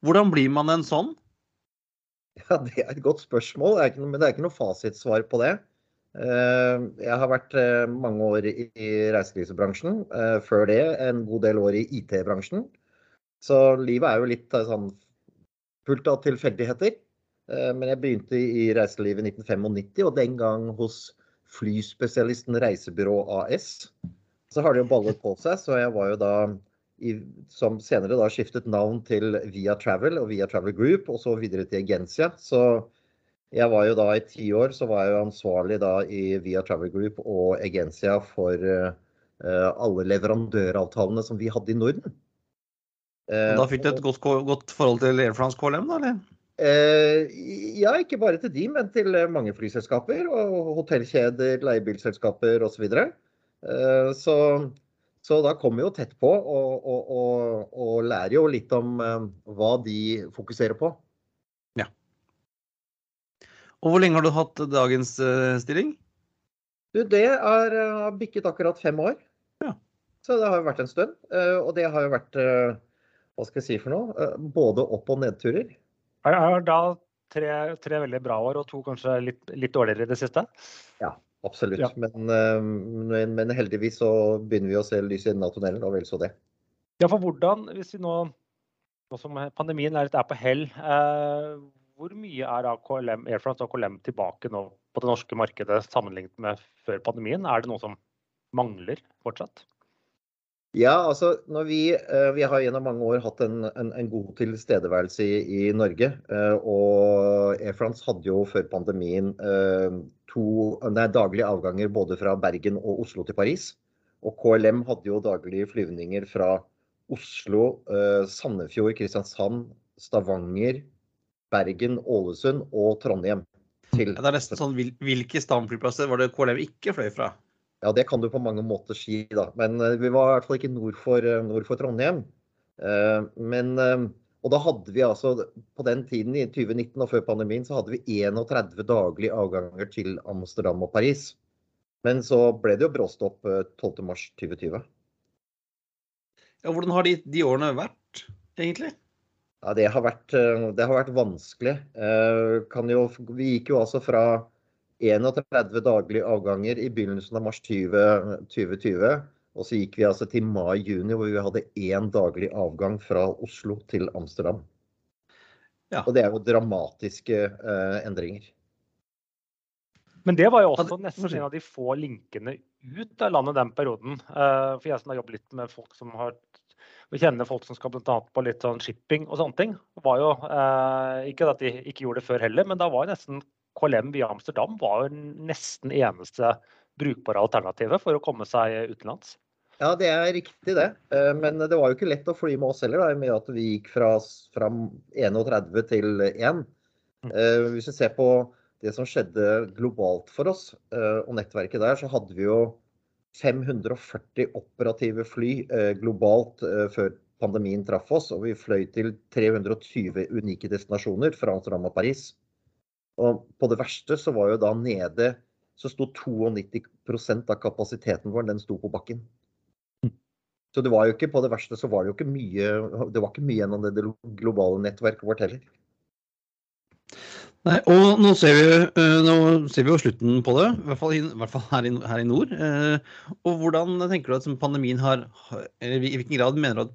Hvordan blir man en sånn? Ja, Det er et godt spørsmål, det ikke, men det er ikke noe fasitsvar på det. Uh, jeg har vært mange år i reiselivsbransjen. Før det en god del år i IT-bransjen. Så livet er jo litt eh, sånn fullt av tilfeldigheter. Eh, men jeg begynte i reiselivet i 1995, og den gang hos flyspesialisten Reisebyrå AS. Så har det jo ballet på seg, så jeg var jo da i, som senere da skiftet navn til Via Travel og Via Travel Group, og så videre til Agencia. Så jeg var jo da i ti år så var jeg jo ansvarlig da i Via Travel Group og Agencia for uh, alle leverandøravtalene som vi hadde i Norden. Da fikk du et godt, godt forhold til Air France KLM, da? eller? Uh, ja, ikke bare til de, men til mange flyselskaper. Og hotellkjeder, leiebilselskaper osv. Så, videre. eh, så så da kommer vi jo tett på og, og, og, og lærer jo litt om eh, hva de fokuserer på. Ja. Og hvor lenge har du hatt dagens uh, stilling? Du, det er har bikket akkurat fem år. Ja. Så det har jo vært en stund. Og det har jo vært hva skal jeg si for noe, eh, både opp- og nedturer. Jeg har da tre, tre, veldig bra år og to kanskje litt, litt dårligere i det siste? Ja, absolutt. Ja. Men, eh, men, men, heldigvis så begynner vi å se lyset i enden av tunnelen, og vel så det. Ja, for hvordan, hvis vi nå, nå som pandemien er litt er på hell, eh, hvor mye er KLM, Air France og KLM tilbake nå på det norske markedet sammenlignet med før pandemien? Er det noe som mangler fortsatt? Ja, altså vi, eh, vi, har gjennom mange år hatt en, en, en god tilstedeværelse i, i, Norge. Eh, og Air France hadde jo før pandemien to nei, daglige avganger både fra Bergen og Oslo til Paris. Og KLM hadde jo daglige flyvninger fra Oslo, Sandefjord, Kristiansand, Stavanger, Bergen, Ålesund og Trondheim. Til. Det er nesten sånn, Hvilke stamflyplasser var det KLM ikke fløy fra? Ja, det kan du på mange måter si, da. Men eh, vi var i hvert fall ikke nord for, eh, nord for Trondheim. Eh, men, og da hadde vi altså, på den tiden i 2019 og før pandemien, så hadde vi 31 daglige avganger til Amsterdam og Paris. Men så ble det jo bråstopp 12.3.2020. Ja, hvordan har de, de, årene vært, egentlig? Ja, det har vært, det har vært vanskelig. Jo, vi gikk jo altså fra 31 daglige avganger i begynnelsen av mars 2020. Og så gikk vi altså til mai-juni hvor vi hadde én daglig avgang fra Oslo til Amsterdam. Ja. Og det er jo dramatiske uh, endringer. Men det var jo også det- nesten en av de få linkene ut av landet den perioden. Uh, For jeg som har jobbet litt med folk som har vi kjenner folk som skal bl.a. på litt sånn shipping og sånne ting. var jo, eh, Ikke at de ikke gjorde det før heller, men da var nesten KLM via Amsterdam var jo nesten eneste brukbare alternativet for å komme seg utenlands. Ja, det er riktig det. Eh, Men det var jo ikke lett å fly med oss heller, da, i og med at vi gikk fra, fra 31 til 1. Eh, Hvis vi ser på det som skjedde globalt for oss eh, og nettverket der, så hadde vi jo 540 operative fly globalt før pandemien traff oss. Og vi fløy til 320 unike destinasjoner fra Amsterdam og Paris. Og på det verste så var jo da nede så sto 92% av kapasiteten vår den sto på bakken. Så det var jo ikke på det verste så var det jo ikke mye det var ikke mye gjennom det globale nettverket vårt heller. Nei, og nå ser, vi, eh, nå ser vi jo slutten på det, i hvert fall, i, hvert fall her, i, her i nord. Eh, og hvordan tenker du at pandemien har har- eller I hvilken grad mener du at,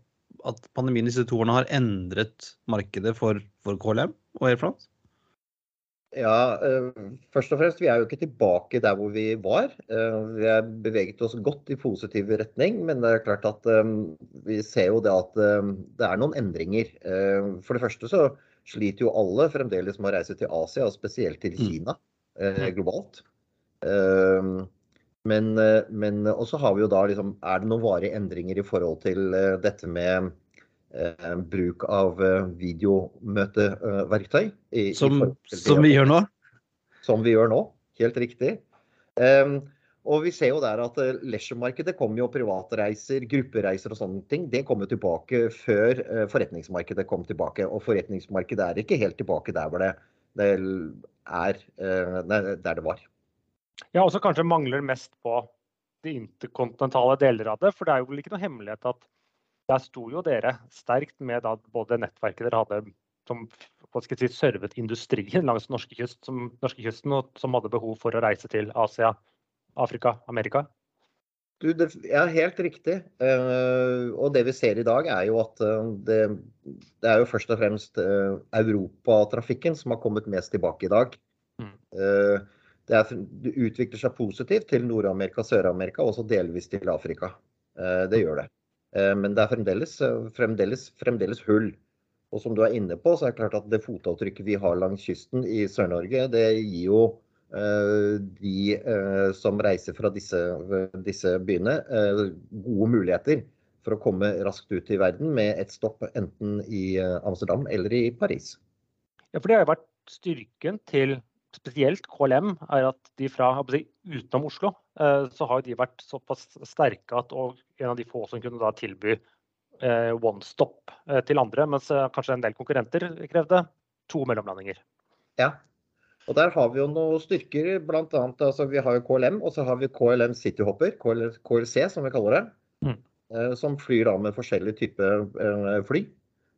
at pandemien disse to årene har endret markedet for, for KLM og Air France? Ja, eh, først og fremst, vi er jo ikke tilbake der hvor vi var. Eh, vi har beveget oss godt i positiv retning, men det er klart at eh, vi ser jo det at det er noen endringer. For det første så sliter jo alle fremdeles med å reise til Asia, og spesielt til Kina eh, globalt. Men, men også har vi jo da liksom Er det noen varige endringer i forhold til dette med bruk av eh, videomøteverktøy? i- i Som, i som vi gjør nå? som vi gjør nå. Helt riktig. Ehm, og vi ser jo der at leisure-markedet kommer jo privatreiser, gruppereiser og sånne ting. Det kom jo tilbake før eh, forretningsmarkedet kom tilbake. Og forretningsmarkedet er ikke helt tilbake der hvor det, det er eh, der det var. Ja, også kanskje mangler mest på de interkontinentale deler av det. For det er jo vel ikke noe hemmelighet at der sto jo dere sterkt med både nettverket dere hadde som hva skal jeg si, servet industrien langs norske kyst, som, norskekysten, og som hadde behov for å reise til Asia, Afrika, Amerika. Du, det er helt riktig. Eh, og det vi ser i dag, er jo at eh, det, det er jo først og fremst eh, europatrafikken som har kommet mest tilbake i dag. Mm. Det, er, det utvikler seg positivt til Nord-Amerika, Sør-Amerika og også delvis til Afrika. Det gjør det. Eh, men det er fremdeles, eh, fremdeles, fremdeles hull. Og som du er inne på, så er det klart at det fotavtrykket vi har langs kysten i Sør-Norge, det gir jo eh, de som reiser fra disse, disse byene, gode muligheter for å komme raskt ut i verden med et stopp enten i Amsterdam eller i Paris. Ja, for det har jo vært styrken til spesielt KLM, er at de fra utenom Oslo, så har de vært såpass sterke at og en av de få som kunne da tilby eh, one stop eh, til andre, mens eh, kanskje en del konkurrenter krevde to mellomlandinger. Ja. Og der har vi jo noen styrker, blant annet, altså vi har jo KLM, og så har vi KLM Cityhopper, KLC som vi kaller det. Mm. eh, Som flyr da med forskjellige typer eh, fly.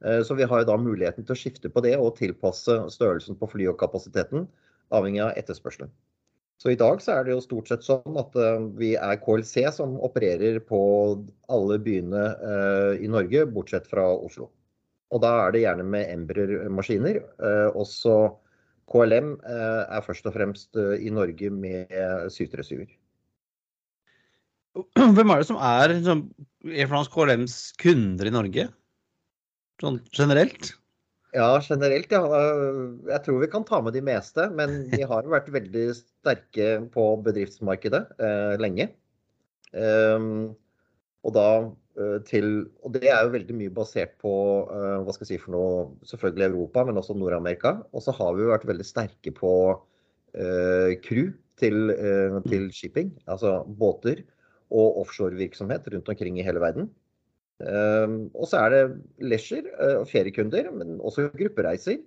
Eh, Så vi har jo da muligheten til å skifte på det og tilpasse størrelsen på fly og kapasiteten, avhengig av etterspørselen. Så i dag så er det jo stort sett sånn at eh, vi er KLC som opererer på alle byene eh, i Norge, bortsett fra Oslo. Og da er det gjerne med Embraer-maskiner. eh, Også KLM er først og fremst i Norge med 737-er. Hvem er det som er Air France KLMs kunder i Norge? Sånn generelt? Ja, generelt, ja. Jeg tror vi kan ta med de meste. Men vi har jo vært veldig sterke på bedriftsmarkedet eh, lenge. Um, og da eh, til Og det er jo veldig mye basert på uh, hva skal jeg si for noe, selvfølgelig Europa, men også Nord-Amerika. Og så har vi jo vært veldig sterke på uh, crew til, uh, til shipping, altså båter og offshorevirksomhet rundt omkring i hele verden. Um, og så er det leisure uh, og feriekunder, men også gruppereiser.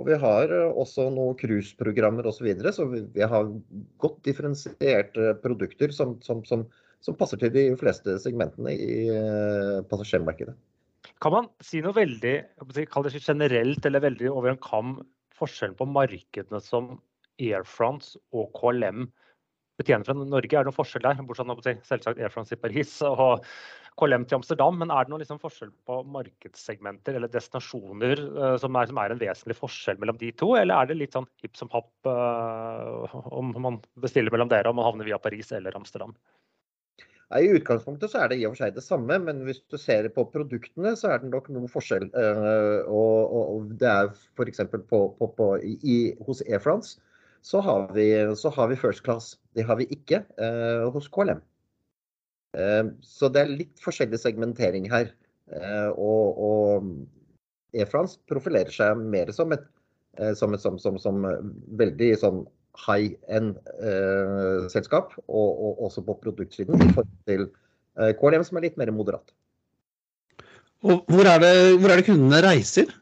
Og vi har uh, også noen cruiseprogrammer osv. Så, videre, så vi, har godt differensierte produkter som, som, som, som, passer til de fleste segmentene i uh, passasjermarkedet. Kan man si noe veldig generelt eller veldig over en kam forskjellen på markedene som Air France og KLM betjener fra Norge? Er det noen forskjell der? Bortsett fra selvsagt Air France i Paris og KLM til Amsterdam, men er det noen liksom forskjell på markedssegmenter eller destinasjoner uh, som, er, som, er, en vesentlig forskjell mellom de to, eller er det litt sånn hipp som happ uh, om man bestiller mellom dere om man havner via Paris eller Amsterdam? I utgangspunktet så er det i og for seg det samme, men hvis du ser på produktene, så er det nok noe forskjell. Uh, og, og, det er f.eks. På, hos Air France så har, vi, så har vi first class. Det har vi ikke uh, hos KLM. Uh, så det er litt forskjellig segmentering her. og, og E-France profilerer seg mer som et, som, et, som, som, veldig sånn high end-selskap, eh, og, og, også på produktsiden, i forhold til eh, KLM, som er litt mer moderat. Og hvor er det, hvor er det kundene reiser?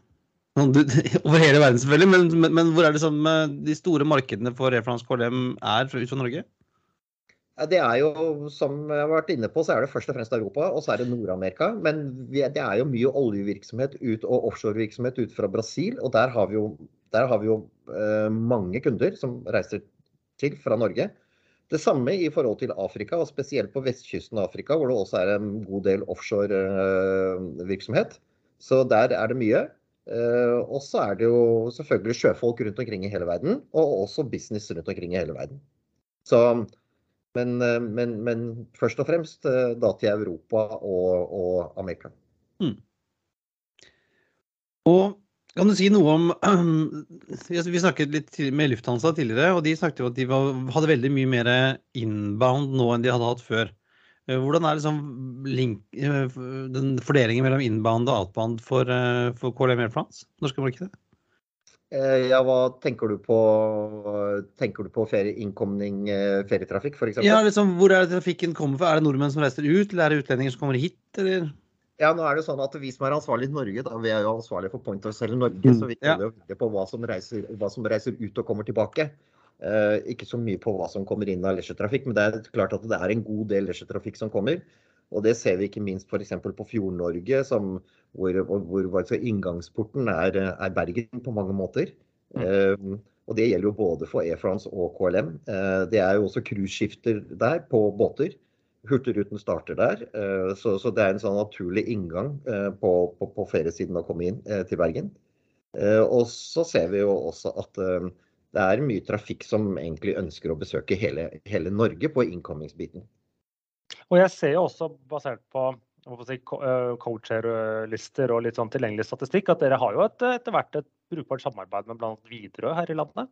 Over hele verden, selvfølgelig, men, men, men hvor er det som eh, de store markedene for E-France KLM er ut fra Norge? Det er jo, som jeg har vært inne på, så er det først og fremst Europa, og så er det Nord-Amerika. Men det er jo mye oljevirksomhet ut, og offshorevirksomhet ut fra Brasil, og der har vi jo har vi jo eh, mange kunder som reiser til fra Norge. Det samme i forhold til Afrika, og spesielt på vestkysten av Afrika, hvor det også er en god del offshore-virksomhet. Så der er det mye. Eh, og så er det jo selvfølgelig sjøfolk rundt omkring i hele verden, og også business rundt omkring i hele verden. Så, men, eh, men, men først og fremst da til Europa og, og Amerika. Mm. Og kan du si noe om Vi snakket litt med Lufthansa tidligere, og de snakket jo at de var, hadde veldig mye mer inbound nå enn de hadde hatt før. Eh, hvordan er liksom link, eh, den fordelingen mellom inbound og outbound for, eh, for KLM Air France? Norske markedet? Ja, hva tenker du på? Tenker du på ferie, innkomning, ferietrafikk f.eks.? Ja, liksom, hvor er det trafikken kommer fra? Er det nordmenn som reiser ut, eller er det utlendinger som kommer hit? Eller? Ja, nå er det sånn at Vi som er ansvarlige i Norge, da, vi er jo ansvarlige for Point of Sale i Norge, så vi kan jo velge på hva som, reiser, hva som, reiser, ut og kommer tilbake. Eh, ikke så mye på hva som kommer inn av leisure-trafikk, men det er klart at det er en god del leisure-trafikk som kommer. Og det ser vi ikke minst f.eks. på Fjord-Norge, hvor, hvor, hvor inngangsporten er, er, Bergen på mange måter. Mm. Eh, og det gjelder jo både for Air France og KLM. Uh, det er jo også cruiseskifter der på båter. Hurtigruten starter der, Uh, så, så, det er en sånn naturlig inngang uh, på, på, på feriesiden å komme inn eh, til Bergen. Og så ser vi jo også at det er mye trafikk som egentlig ønsker å besøke hele, hele Norge på innkommingsbiten. Og jeg ser jo også, basert på si, coacher-lister og litt sånn tilgjengelig statistikk, at dere har jo et, etter hvert et brukbart samarbeid med bl.a. Widerøe her i landet?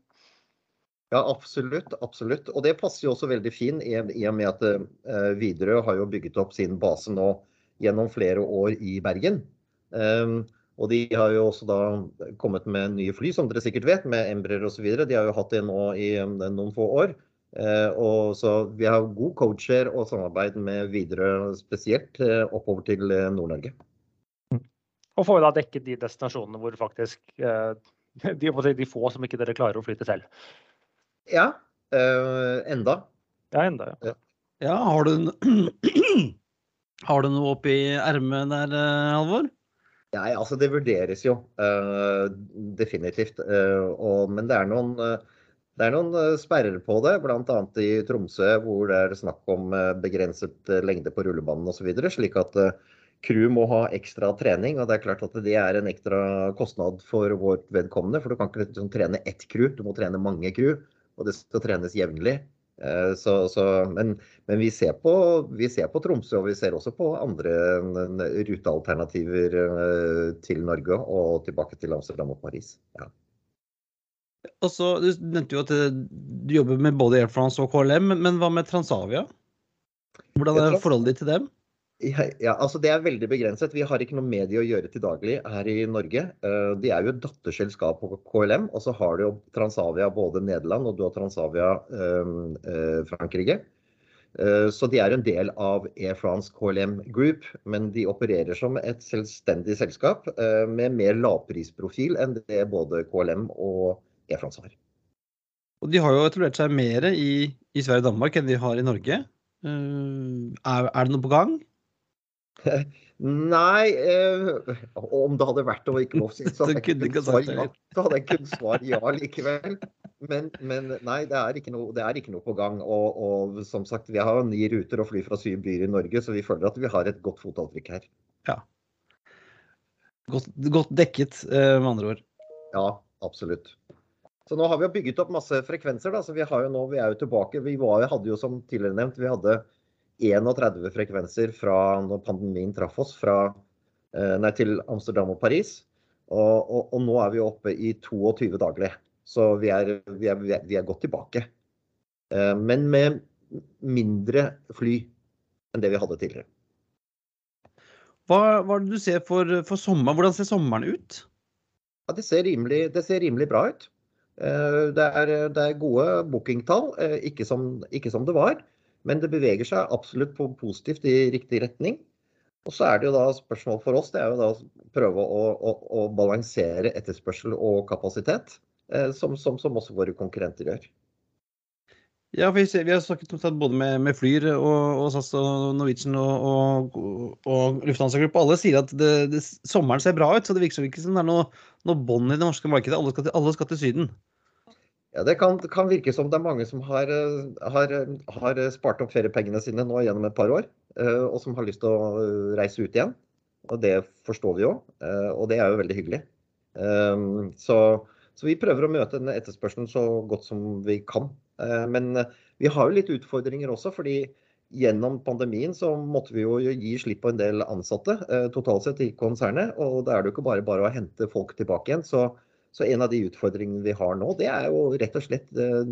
Ja, absolutt. absolutt. Og det passer jo også veldig fint i, og med at uh, Widerøe har jo bygget opp sin base nå gjennom flere år i Bergen. Um, og de har jo også da kommet med nye fly, som dere sikkert vet, med Embrer osv. De har jo hatt det nå i noen få år. Uh, og så Vi har god coacher og samarbeid med Widerøe spesielt uh, oppover til Nord-Norge. Og får da dekket de destinasjonene hvor faktisk de, de få som ikke dere klarer å flytte selv. Ja. Uh, enda. Ja, enda, ja. ja har, du, har du noe oppi ermet der, eh, Halvor? Nei, altså det vurderes jo. Uh, definitivt. Uh, og, men det er noen det er noen sperrer på det, bl.a. i Tromsø, hvor det er snakk om begrenset lengde på rullebanen osv. Slik at crew må ha ekstra trening. og Det er klart at det er en ekstra kostnad for vårt vedkommende. For du kan ikke liksom trene ett crew, du må trene mange crew og det skal trenes jevnlig. Eh, så, så, men, men vi, ser på, vi, ser på, Tromsø, og vi ser også på andre rutealternativer eh, til Norge og tilbake til Amsterdam og Paris. Ja. Også, du nevnte jo at eh, du jobber med både Air France og KLM, men hva med Transavia? Hvordan er forholdet ditt til dem? Ja, ja, altså Det er veldig begrenset. Vi har ikke noe med de å gjøre til daglig her i Norge. Eh, de er jo et datterselskap på KLM, og så har du Transavia både Nederland og du har Transavia uh, Frankrike. Så de er en del av Air France KLM Group, men de opererer som et selvstendig selskap med mer lavprisprofil enn det både KLM og Air France. Og De har jo etablert seg mer i, i Sverige og Danmark enn de har i Norge. Er, er det noe på gang? Nei, uh, om det hadde vært og ikke lov, så hadde jeg kunnet svare ja. Så hadde jeg kunnet svare ja likevel. Men, men nei, det er, ikke noe, det er ikke noe på gang. Og, og som sagt, vi har ni ruter å fly fra syv byer i Norge, så vi føler at vi har et godt fotavtrykk her. Godt, godt dekket, eh, med andre ord. Ja, absolutt. Så nå har vi jo bygget opp masse frekvenser. da, så Vi har jo nå, vi er jo tilbake. Vi var, hadde jo som tidligere nevnt, vi hadde 31 frekvenser fra når pandemien traff oss, fra, eh, nei, til Amsterdam og Paris. Og, og, og nå er vi oppe i 22 daglig. Så vi er, vi er, vi er, er godt tilbake. Eh, Men med mindre fly enn det vi hadde tidligere. Hva, hva er det du ser for, for sommeren? Hvordan ser sommeren ut? Ja, det ser rimelig, det ser rimelig bra ut. Eh, Det er, det er gode bookingtall, eh, ikke som, ikke som det var. Men det beveger seg absolutt på positivt i riktig retning. Og så er det jo da spørsmål for oss, det er jo da å prøve å, å, å balansere etterspørsel og kapasitet. eh, Som, som, som også våre konkurrenter gjør. Ja, for vi, har snakket om både med, med Flyr og, og SAS og Norwegian og, og, og Lufthansa Group. Alle sier at det, det, sommeren ser bra ut, så det virker ikke som det er noe, noe bånd i det norske markedet. Alle skal til, alle skal til Syden. Ja, Det kan, kan virke som det er mange som har, eh, har, har spart opp feriepengene sine nå gjennom et par år, eh, og som har lyst til å eh, reise ut igjen. Og det forstår vi jo, og det er jo veldig hyggelig. Så, så vi prøver å møte denne etterspørselen så godt som vi kan. Eh, Men vi har jo litt utfordringer også, fordi gjennom pandemien så måtte vi jo gi slipp på en del ansatte eh, totalt sett i konsernet. Og da er det jo ikke bare bare å hente folk tilbake igjen. Så, så en av de utfordringene vi har nå, det er jo rett og slett eh,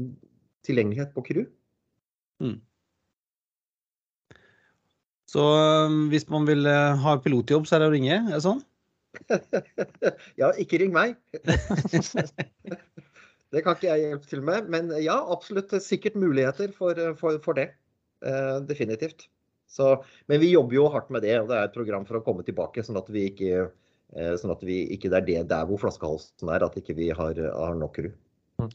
tilgjengelighet på crew. Så hvis man vil ha pilotjobb, så er det å ringe? Er det sånn? ja, ikke ring meg. det kan ikke jeg hjelpe til med. Men ja, absolutt sikkert muligheter for, for, for det. Eh, definitivt. Så, men vi jobber jo hardt med det, og det er et program for å komme tilbake. Sånn at vi ikke, eh, sånn at vi ikke det er det der hvor flaskehalsen er, at ikke vi har, har nok crew.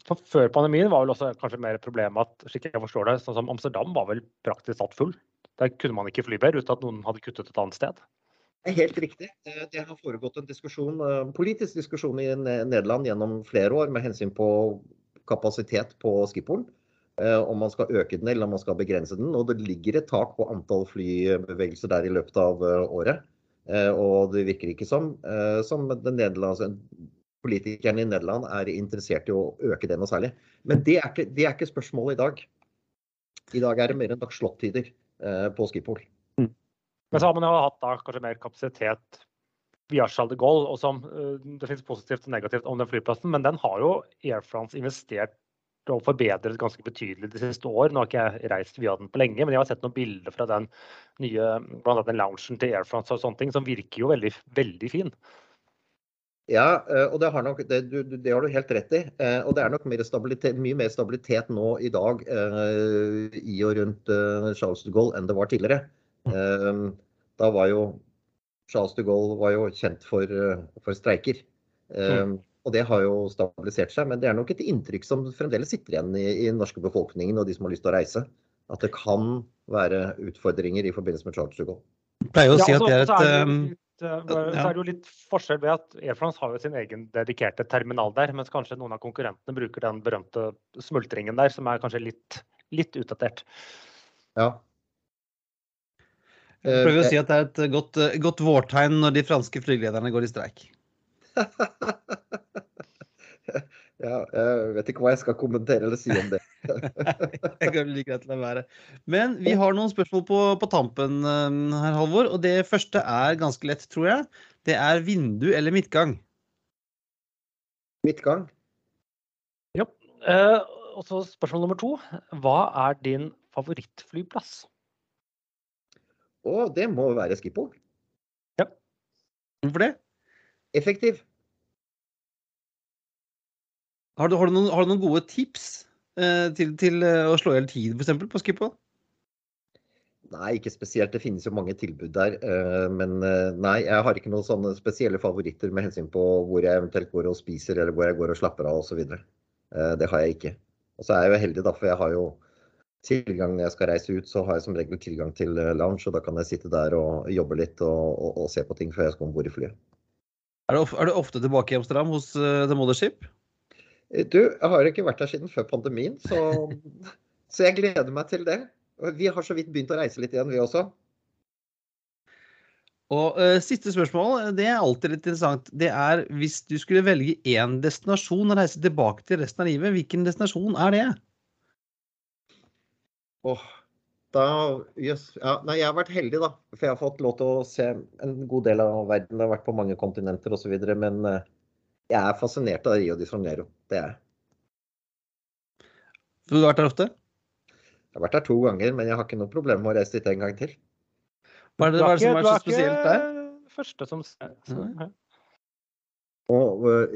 For før pandemien var vel også kanskje mer problemet at slik jeg forstår det, sånn som Amsterdam var vel praktisk tatt full. Der kunne man ikke fly mer uten at noen hadde kuttet et annet sted. Det er helt riktig. Det har foregått en diskusjon, eh, politisk diskusjon i Nederland gjennom flere år med hensyn på kapasitet på Schiphol. eh, Om man skal øke den eller om man skal begrense den. Og det ligger et tak på antall flybevegelser der i løpet av eh, året. Og det virker ikke som, som politikerne i Nederland er interessert i å øke det noe særlig. Men det er ikke, det er ikke spørsmålet i dag. I dag er det mer enn dagslottider eh, på Schiphol. Men så har man jo hatt da kanskje mer kapasitet via Charles de Gaulle. og som, eh, Det finnes positivt og negativt om den flyplassen, men den har jo Air France investert og forbedret ganske betydelig de siste år. Nå har ikke jeg reist via den på lenge, men jeg har sett noen bilder fra den nye blant annet den loungen til Air France og sånne ting, som virker jo veldig, veldig fin. Ja, eh, og det har, nok, det, du, det har du helt rett i. Eh, Og det er nok mye mer stabilitet nå i dag i og rundt Charles de Gaulle enn det var tidligere. Eh, Da var jo Charles de Gaulle var jo kjent for, eh, for streiker. Eh, Og det har jo stabilisert seg, men det er nok et inntrykk som fremdeles sitter igjen i, i den norske befolkningen og de som har lyst til å reise. At det kan være utfordringer i forbindelse med Charles de Gaulle. Jeg pleier å si Ja, at det er et litt, eh, så er det jo litt forskjell ved at Air France har jo sin egen dedikerte terminal der, mens kanskje noen av konkurrentene bruker den berømte smultringen der, som er kanskje litt, litt utdatert. Ja. Jeg prøver å si at det er et godt, eh, godt vårtegn når de franske flygelederne går i streik. Ja, jeg vet ikke hva jeg skal kommentere eller si om det. Jeg kan like greit la være. Men vi har noen spørsmål på, på tampen, eh, herr Halvor. Og det første er ganske lett, tror jeg. Det er vindu eller midtgang. Midtgang. Eh, og så spørsmål nummer to. Hva er din favorittflyplass? Og det må være Schiphol. Hvorfor det? Effektiv. Har du, har du, noen, har du noen gode tips eh, til, til eh, å slå i hjel tid, f.eks. på Skippo? Nei, ikke spesielt. Det finnes jo mange tilbud der. eh, Men eh, nei, jeg har ikke noen sånne spesielle favoritter med hensyn på hvor jeg eventuelt går og spiser, eller hvor jeg går og slapper av osv. Det har jeg ikke. Og så er jeg jo heldig, da, for jeg har jo tilgang når jeg skal reise ut, så har jeg som regel tilgang til eh, lounge, og da kan jeg sitte der og jobbe litt og, og, og se på ting før jeg skal om bord i flyet. Er du, er du ofte tilbake i Amsterdam hos uh, The Mothership? Eh, Du, jeg har ikke vært der siden før pandemien, så, så jeg gleder meg til det. Vi har så vidt begynt å reise litt igjen, vi også. Og uh, siste spørsmål, det er alltid litt interessant. Det er hvis du skulle velge én destinasjon å reise tilbake til resten av livet, hvilken destinasjon er det? Åh, da, jøss, ja, nei, jeg har vært heldig, da. For jeg har fått lov til å se en god del av verden. Jeg har vært på mange kontinenter osv. Men eh, jeg er fascinert av Rio de Janeiro. Det er jeg. Du har vært der ofte? Jeg har vært der to ganger, men jeg har ikke noe problem med å reise dit en gang til. Hva er det, hva er det som er så spesielt der? Første som ser. Og, øh,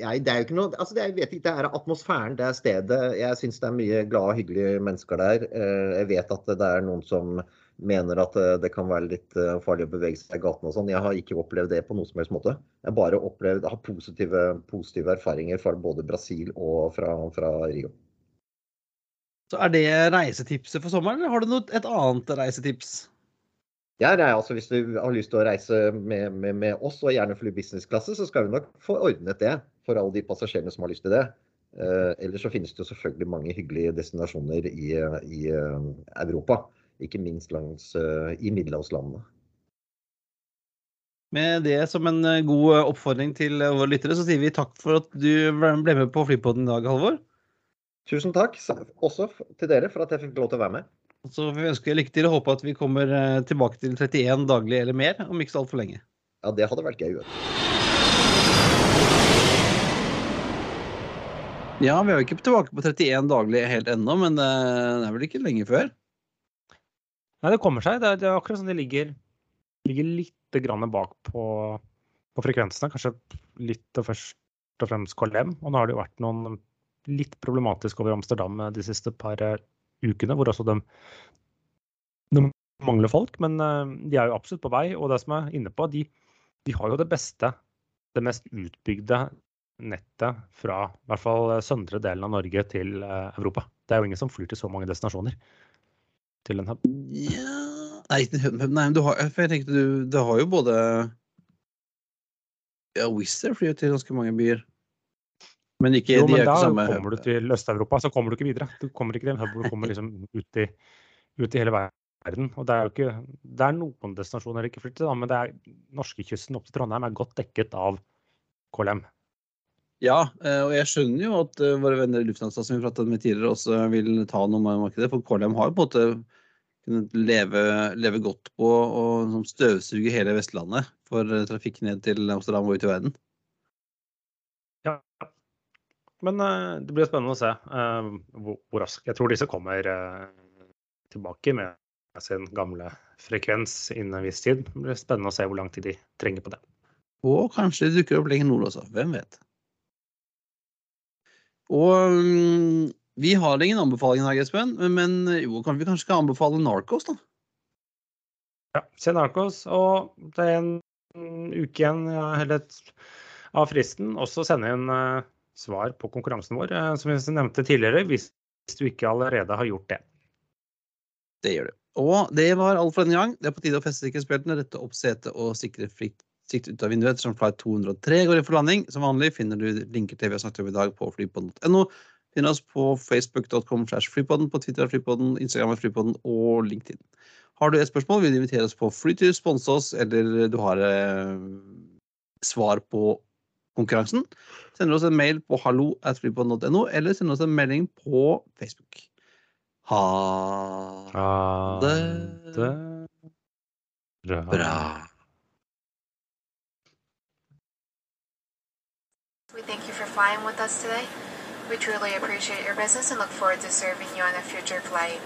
jeg, det er jo ikke noe altså det jeg vet ikke, det er atmosfæren, det er stedet. Jeg syns det er mye glade og hyggelige mennesker der. Eh, Jeg vet at det er noen som mener at eh, det kan være litt farlig å bevege seg i gatene og sånn. Jeg har ikke opplevd det på noen som helst måte. Jeg har bare opplevd, har positive, positive erfaringer fra både Brasil og fra, fra Rio. Så er det reisetipset for sommeren, eller har du noe, et annet reisetips? Ja, nei, er altså Hvis du har lyst til å reise med, med, med oss, og gjerne fly businessklasse, så skal vi nok få ordnet det for alle de passasjerene som har lyst til det. Eh, ellers så finnes det jo selvfølgelig mange hyggelige destinasjoner i, i eh, Europa. Ikke minst langs, eh, i middelhavslandene. Med det som en eh, god oppfordring til våre lyttere, så sier vi takk for at du ble med på Flypodden i dag, Halvor. Tusen takk også til dere for at jeg fikk lov til å være med. Så vi ønsker lykke til og håper at vi kommer eh, tilbake til 31 daglig eller mer om ikke så altfor lenge. Ja, det hadde vært gøy. vet. Ja, vi er jo ikke tilbake på 31 daglig helt ennå, men eh, det er vel ikke lenge før. Nei, det kommer seg. Det er, det er akkurat som de ligger, ligger litt grann bak på, på frekvensene. Kanskje litt og først og fremst KLM. Og nå har det jo vært noen litt problematisk over Amsterdam eh, de siste par ukene, hvor altså de, de mangler folk. Men eh, de er jo absolutt på vei. Og det som jeg er inne på, de, de har jo det beste, det mest utbygde nettet fra i hvert fall søndre delen av Norge til eh, Europa. Det er jo ingen som flyr til så mange destinasjoner til en hub. Nei, nei du har, for jeg tenkte du, du har jo både Ja, Wizz Air flyr til ganske mange byer. Men ikke, Jo, men da samme kommer du til Øst-Europa, så kommer du ikke videre. Du kommer ikke til en hub hvor du kommer liksom ut i, ut i hele verden. Og det er jo ikke Det er noen destinasjoner ikke flytter men det er norskekysten opp til Trondheim er godt dekket av KLM. Ja, eh, og jeg skjønner jo at eh, våre venner i Lufthansa som vi pratet med tidligere, også vil ta noe med markedet. For KLM har jo på en måte kunnet leve, leve godt på å liksom støvsuge hele Vestlandet for eh, trafikk ned til Amsterdam og ut i verden. Men eh, det blir spennende å se eh, hvor, raskt Jeg tror disse kommer eh, tilbake med sin gamle frekvens innen en viss tid. Det blir spennende å se hvor lang tid de trenger på det. Og kanskje det dukker opp lenger nord også. Hvem vet. Og mm, vi har ingen anbefaling her, Espen, men, jo, kan vi kanskje skal anbefale Narcos, da? Ja, se Narcos. Og det er en uke igjen ja, eller av fristen. Også sende inn svar på konkurransen vår, eh, som vi nevnte tidligere, hvis, du ikke allerede har gjort det. Det gjør du. Og det var alt for denne gang. Det er på tide å feste sikkerhetsbeltene, rette opp setet og sikre fritt sikt ut av vinduet ettersom flight 203 går inn for landing. Som vanlig finner du linker til vi har snakket om i dag på flypodden.no. Finn oss på facebook.com slash flypodden, på Twitter av flypodden, Instagram er flypodden og LinkedIn. Har du et spørsmål, vil du invitere oss på flytur, sponse oss, eller du har eh, svar på konkurransen, sender oss en mail på hallo at flypodden.no, eller sender oss en melding på Facebook. Ha det bra. bra. We thank you for flying with us today. We truly appreciate your business and look forward to serving you on a future flight.